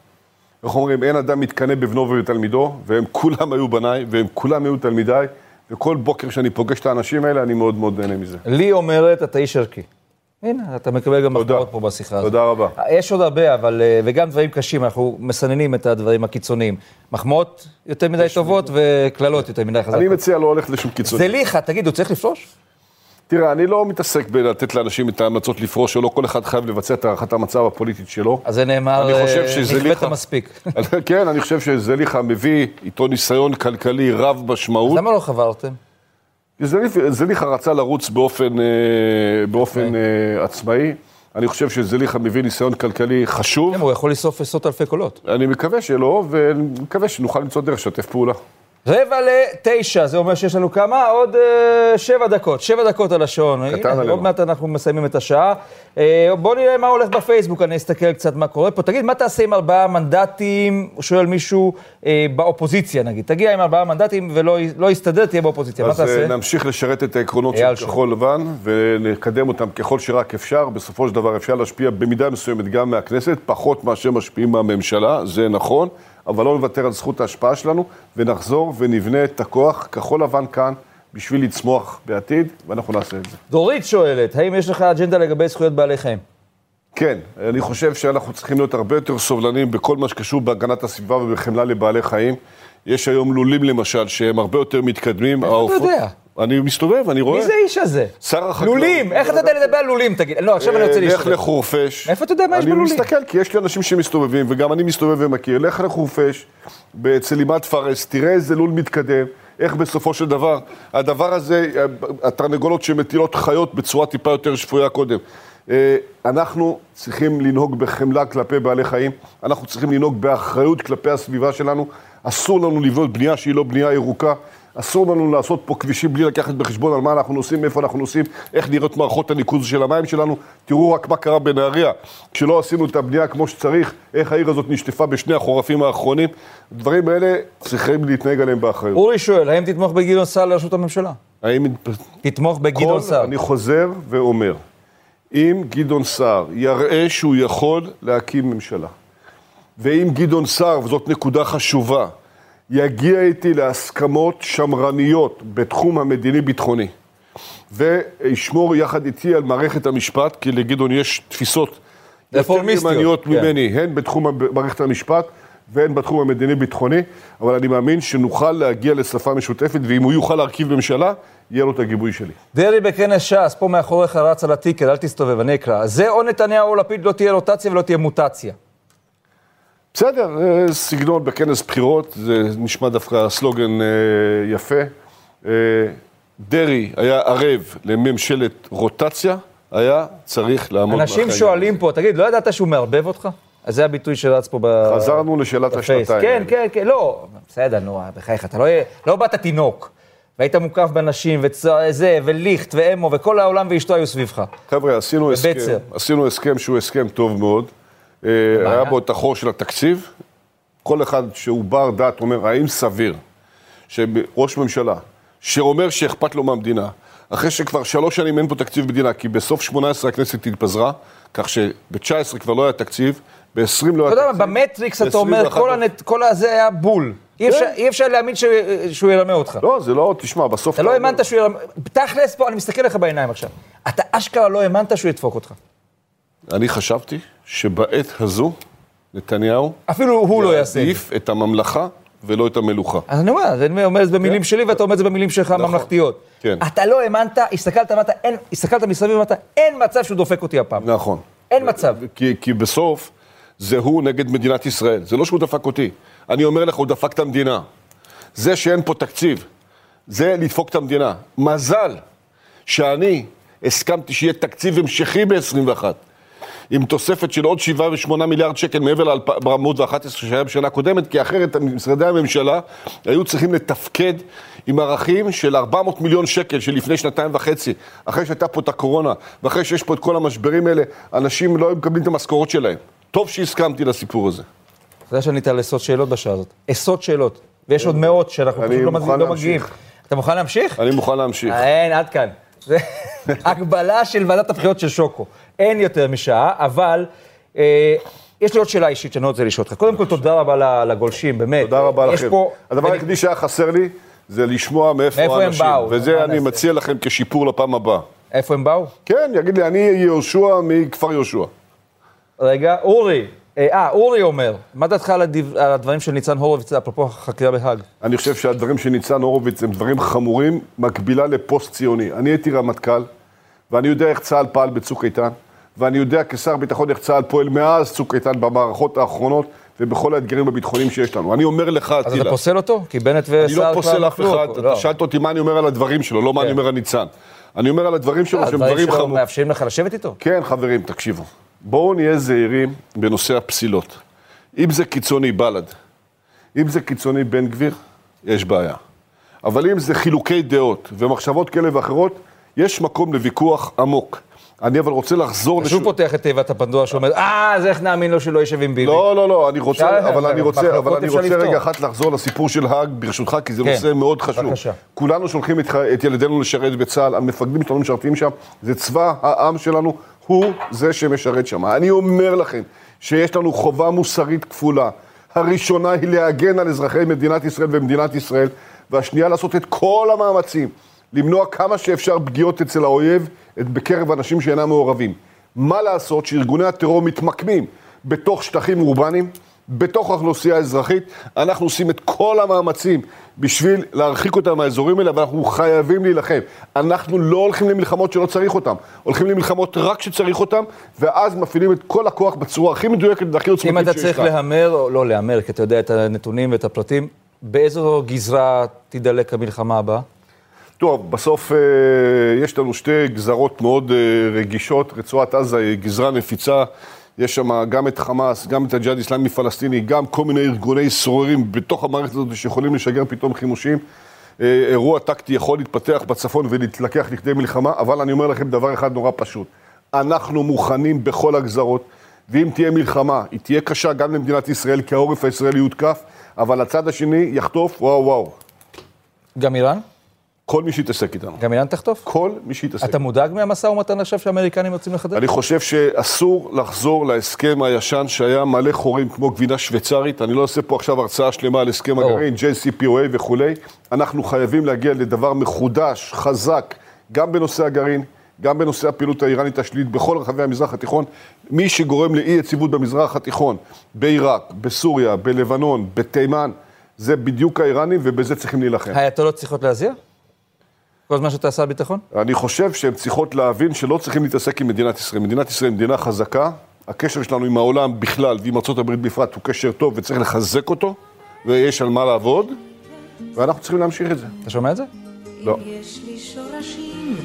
איך אומרים, אין אדם מתקנא בבנו ובתלמידו, והם כולם היו בניי, והם כולם היו תלמידיי, וכל בוקר שאני פוגש את האנשים האלה, אני מאוד מאוד נהנה מזה.
לי אומרת, אתה איש ערכי. הנה, אתה מקבל גם. מחמאות פה בשיחה הזאת.
תודה רבה.
יש עוד הרבה, אבל, אה, וגם דברים קשים, אנחנו מסננים את הדברים הקיצוניים. מחמאות יותר מדי טובות וקללות יותר מדי
אני
חזקות.
מציע לא ללכת לשום קיצוני.
זליכה, תגיד, הוא צריך לפרוש?
תראה, אני לא מתעסק בלתת לאנשים את ההמלצות לפרוש או לא, כל אחד חייב לבצע את הערכת המצב הפוליטית שלו.
אז זה נאמר,
חושב
אה, מספיק.
כן, אני חושב שזליכה מביא איתו ניסיון כלכלי רב משמעות.
למה לא חברתם?
זליכה- רצה לרוץ באופן, אה, באופן אה, עצמאי. אני חושב שזליכה מביא ניסיון כלכלי חשוב.
כן, הוא יכול לשרוף עשרות אלפי קולות.
אני מקווה שלא, ומקווה שנוכל למצוא דרך לשתף פעולה.
רבע לתשע, זה אומר שיש לנו כמה? עוד אה, שבע דקות, שבע דקות על השעון. הנה,
עלינו.
עוד מעט אנחנו מסיימים את השעה. אה, בואו נראה מה הולך בפייסבוק, אני אסתכל קצת מה קורה פה. תגיד, מה תעשה עם ארבעה מנדטים, שואל מישהו, אה, באופוזיציה נגיד. תגיע עם ארבעה מנדטים ולא לא יסתדר, תהיה באופוזיציה. מה
אז
תעשה?
נמשיך לשרת את העקרונות של. כחול לבן, ונקדם אותם ככל שרק אפשר. בסופו של דבר אפשר להשפיע במידה מסוימת גם מהכנסת, פחות מאשר משפיעים מהממשלה, זה נכון, אבל לא נוותר על זכות ההשפעה שלנו, ונחזור ונבנה את הכוח. כחול לבן כאן בשביל לצמוח בעתיד, ואנחנו נעשה את זה.
דורית שואלת, האם יש לך אג'נדה לגבי זכויות בעלי חיים?
כן, אני חושב שאנחנו צריכים להיות הרבה יותר סובלניים בכל מה שקשור בהגנת הסביבה ובחמלה לבעלי חיים. יש היום לולים למשל שהם הרבה יותר מתקדמים.
איך אתה יודע?
אני מסתובב, אני רואה.
מי זה האיש הזה?
שר החקלאות.
לולים, איך אתה יודע לדבר על לולים, תגיד? לא, עכשיו אני רוצה
לך
להשתתף.
לחורפיש.
מאיפה אתה יודע מה יש בלולים?
אני מסתכל, כי יש לי אנשים שמסתובבים, וגם אני מסתובב ומכיר. לך לחורפיש, אצל לימת פארס, תראה איזה לול מתקדם, איך בסופו של דבר, הדבר הזה, התרנגולות שמטילות חיות בצורה טיפה יותר שפויה קודם. אה, אנחנו צריכים לנהוג בחמלה כלפי בעלי חיים, אנחנו צריכים לנהוג באחריות כלפי הסביבה שלנו, אסור לנו לבנות בנייה שהיא לא בנייה ירוקה. אסור לנו לעשות פה כבישים בלי לקחת בחשבון על מה אנחנו נוסעים, מאיפה אנחנו נוסעים, איך נראות מערכות הניקוז של המים שלנו. תראו רק מה קרה בנהריה, כשלא עשינו את הבנייה כמו שצריך, איך העיר הזאת נשטפה בשני החורפים האחרונים. הדברים האלה צריכים להתנהג עליהם באחריות.
אורי שואל, האם תתמוך בגדעון סער לראשות הממשלה?
האם...
תתמוך בגדעון סער.
אני חוזר ואומר, אם גדעון סער יראה שהוא יכול להקים ממשלה, ואם גדעון סער, וזאת נקודה חשובה, יגיע איתי להסכמות שמרניות בתחום המדיני-ביטחוני, וישמור יחד איתי על מערכת המשפט, כי לגדעון יש תפיסות יותר ימניות
כן.
ממני, הן בתחום מערכת המשפט והן בתחום המדיני-ביטחוני, אבל אני מאמין שנוכל להגיע לשפה משותפת, ואם הוא יוכל להרכיב ממשלה, יהיה לו את הגיבוי שלי.
דרעי בכנס ש"ס, פה מאחוריך רץ על הטיקר, אל תסתובב, אני אקרא. זה או נתניהו או לפיד, לא תהיה רוטציה ולא תהיה מוטציה.
בסדר, אה, סגנון בכנס בחירות, זה נשמע דווקא סלוגן אה, יפה. אה, דרעי היה ערב לממשלת רוטציה, היה צריך לעמוד
אנשים
מאחורי
שואלים פה, תגיד, לא ידעת שהוא מערבב אותך? אז זה הביטוי שרץ פה ב...
חזרנו לשאלת
בפייס.
השנתיים.
כן, כן, כן, לא, בסדר, נו, בחייך, אתה לא, לא באת תינוק, והיית מוקף בנשים, וזה, וליכט, ואמו, וכל העולם ואשתו היו סביבך.
חבר'ה, עשינו הסכם. עשינו הסכם שהוא הסכם טוב מאוד. אה, היה בו את החור של התקציב. כל אחד שהוא בר דעת אומר, האם סביר שראש ממשלה, שאומר שאכפת לו מהמדינה, אחרי שכבר שלוש שנים אין פה תקציב מדינה, כי בסוף 18 הכנסת התפזרה, כך שב-19 כבר לא היה תקציב, ב-20 לא היה
אתה יודע,
תקציב.
מה, במטריקס אתה אומר,
ב-21
כל הנט- כל הזה היה בול. אי אפשר- אי אפשר להאמין ש- שהוא ירמה אותך.
לא, זה לא, תשמע, בסוף...
אתה לא האמנת שהוא ירמה... תכלס פה, אני מסתכל לך בעיניים עכשיו. אתה אשכרה לא האמנת שהוא ידפוק אותך.
אני חשבתי שבעת הזו, נתניהו
אפילו הוא לא יעשה את זה.
יעדיף את הממלכה ולא את המלוכה.
אז אני אומר, אני אומר את זה במילים שלי, ואתה אומר את זה במילים שלך הממלכתיות.
כן.
אתה לא האמנת, הסתכלת, אמרת, אין, הסתכלת מסביב, אמרת, אין מצב שהוא דופק אותי הפעם.
נכון.
אין מצב.
כי, כי בסוף זה הוא נגד מדינת ישראל. זה לא שהוא דפק אותי. אני אומר לך, הוא דפק את המדינה. זה שאין פה תקציב, זה לדפוק את המדינה. מזל שאני הסכמתי שיהיה תקציב המשכי ב-21, עם תוספת של עוד 7 ו-8 מיליארד שקל מעבר ל-411 שהיה בשנה קודמת, כי אחרת משרדי הממשלה היו צריכים לתפקד עם ערכים של 400 מיליון שקל שלפני שנתיים וחצי, אחרי שהייתה פה את הקורונה, ואחרי שיש פה את כל המשברים האלה, אנשים לא היו מקבלים את המשכורות שלהם. טוב שהסכמתי לסיפור הזה.
אתה יודע שענית על עשרות שאלות בשעה הזאת. עשרות שאלות. ויש עוד מאות שאנחנו פשוט לא מגיעים- לא. מגיעים. אתה מוכן להמשיך?
אני מוכן להמשיך.
אין, עד כאן. זה הגבלה של ועדת הבחירות של שוקו. אין יותר משעה, אבל אה, יש לי עוד שאלה אישית שאני רוצה לשאול אותך. קודם כל, תודה רבה לגולשים, באמת.
תודה רבה לכם.
פה...
הדבר היחידי שהיה חסר לי זה לשמוע מאיפה
מאיפה הם
האנשים.
באו? מה
וזה אני
נעשה?
מציע לכם כשיפור לפעם הבאה.
איפה הם באו?
כן, יגיד לי, אני יהושע מכפר יהושע.
רגע, אורי. אה, אה, אורי אומר, מה דעתך על הדב- על הדברים של ניצן הורוביץ, אפרופו החקירה בהאג?
אני חושב שהדברים של ניצן הורוביץ הם דברים חמורים, מקבילה לפוסט-ציוני. אני הייתי רמטכ"ל, ואני יודע איך צה"ל פעל בצוק איתן, ואני יודע כשר ביטחון איך צה"ל פועל מאז צוק איתן במערכות האחרונות ובכל האתגרים הביטחוניים שיש לנו. אני אומר לך,
אז אתה
טילה,
פוסל אותו? כי בנט
אני
וסער
לא
כבר
פוסל אף
נפלו.
אחד,
לא.
אתה שאלת אותי מה אני אומר על הדברים שלו, לא מה אני
כן.
אומר על ניצן. אני אומר על הדברים שלו שהם
הדברים
דברים
שלו
חמורים.
מאפשרים לך לשבת איתו?
כן, חברים, תקשיבו. בואו נהיה זהירים בנושא הפסילות. אם זה קיצוני בל"ד, אם זה קיצוני בן גביר, יש בעיה. אבל אם זה חילוקי דעות ומחשבות כאלה ואחרות, יש מקום לוויכוח עמוק. אני אבל רוצה לחזור
שוב פותח את תיבת הפנדורה שאומר, אה, אז איך נאמין לו שלא יושב עם ביבי?
לא, לא, לא, אני רוצה, אבל אני רוצה, אבל אני רוצה. רגע אחת לחזור לסיפור של האג, ברשותך, כי זה
כן,
נושא מאוד חשוב. כולנו שולחים את ילדינו לשרת בצה"ל, המפקדים שלנו משרתים שם, זה צבא העם שלנו, הוא זה שמשרת שם. אני אומר לכם שיש לנו חובה מוסרית כפולה. הראשונה היא להגן על אזרחי מדינת ישראל ומדינת ישראל, והשנייה לעשות את כל המאמצים, למנוע כמה שאפשר פגיעות אצל האויב בקרב אנשים שאינם מעורבים. מה לעשות שארגוני הטרור מתמקמים בתוך שטחים אורבניים, בתוך האוכלוסייה האזרחית, אנחנו עושים את כל המאמצים בשביל להרחיק אותם מהאזורים האלה, אבל אנחנו חייבים להילחם. אנחנו לא הולכים למלחמות שלא צריך אותם, הולכים למלחמות רק כשצריך אותם, ואז מפעילים את כל הכוח בצורה הכי מדויקת והכי
אם
עוצמתית
אתה
שיש
צריך
לה.
להמר, או לא להמר, כי אתה יודע את הנתונים ואת הפרטים, באיזו גזרה תידלק המלחמה הבאה?
טוב, בסוף אה, יש לנו שתי גזרות מאוד אה, רגישות. רצועת עזה היא גזרה נפיצה. יש שם גם את חמאס, גם את הג'יהאד האסלאמי פלסטיני, גם כל מיני ארגוני סוררים בתוך המערכת הזאת שיכולים לשגר פתאום חימושים. אה, אירוע טקטי יכול להתפתח בצפון ולהתלקח לכדי מלחמה, אבל אני אומר לכם דבר אחד נורא פשוט. אנחנו מוכנים בכל הגזרות, ואם תהיה מלחמה, היא תהיה קשה גם למדינת ישראל, כי העורף הישראלי יותקף, אבל הצד השני יחטוף, וואו וואו.
גם איראן?
כל מי שיתעסק איתנו.
גם איראן תחטוף?
כל מי שיתעסק.
אתה מודאג מהמשא ומתן עכשיו שהאמריקנים רוצים לחדש?
אני חושב שאסור לחזור להסכם הישן שהיה מלא חורים כמו גבינה שוויצרית. אני לא אעשה פה עכשיו הרצאה שלמה על הסכם. הגרעין, JCPOA וכולי. אנחנו חייבים להגיע לדבר מחודש, חזק, גם בנושא הגרעין, גם בנושא הפעילות האיראנית השלילית בכל רחבי המזרח התיכון. מי שגורם לאי יציבות במזרח התיכון, בעיראק, בסוריה, בלבנון, בתימן, זה בדיוק האיראנים ובזה צריכים להילחם.
האייתולות צריכות להזיע? כל זמן שאתה שר ביטחון?
אני חושב שהן צריכות להבין שלא צריכים להתעסק עם מדינת ישראל. מדינת ישראל היא מדינה חזקה, הקשר שלנו עם העולם בכלל ועם ארה"ב בפרט הוא קשר טוב וצריך לחזק אותו, ויש על מה לעבוד, ואנחנו צריכים להמשיך את זה.
אתה שומע את זה?
לא.
יש לי שורשים,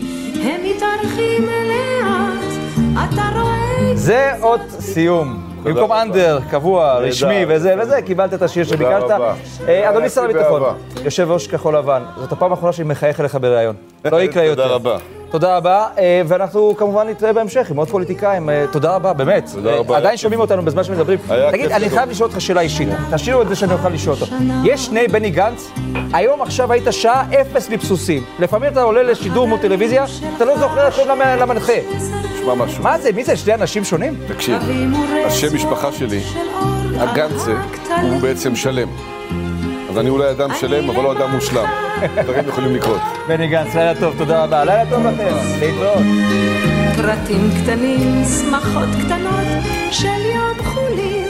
הם מתארחים לאט, אתה רואה...
זה אות סיום. במקום. אנדר, קבוע, רשמי וזה וזה, קיבלת את השיר שביקשת. אה, אדוני שר הביטחון. יושב ראש כחול לבן, זאת הפעם האחרונה שאני מחייך אליך בריאיון. לא יקרה יותר.
תודה רבה.
תודה רבה, אה, ואנחנו כמובן נתראה בהמשך עם עוד פוליטיקאים. אה, תודה רבה, באמת.
תודה
אה,
רבה.
עדיין שומעים אותנו בזמן שמדברים. תגיד, אני. חייב לשאול אותך שאלה אישית. תשאירו את זה שאני אוכל לשאול אותו. יש שני בני גנץ, היום עכשיו היית שעה אפס לבסוסים. לפעמים אתה עולה לשידור מול טלוויזיה, אתה לא זוכר את למ- למנחה.
תשמע משהו.
מה זה, מי זה, שני אנשים שונים?
תקשיב, השם משפחה שלי, הגנצה, הוא בעצם שלם. אז אני אולי אדם שלם, אבל לא אדם מושלם. דברים יכולים לקרות.
בני גנץ, לילה טוב, תודה רבה. לילה טוב לכם, להתראות.
פרטים קטנים, שמחות קטנות של יום חולין.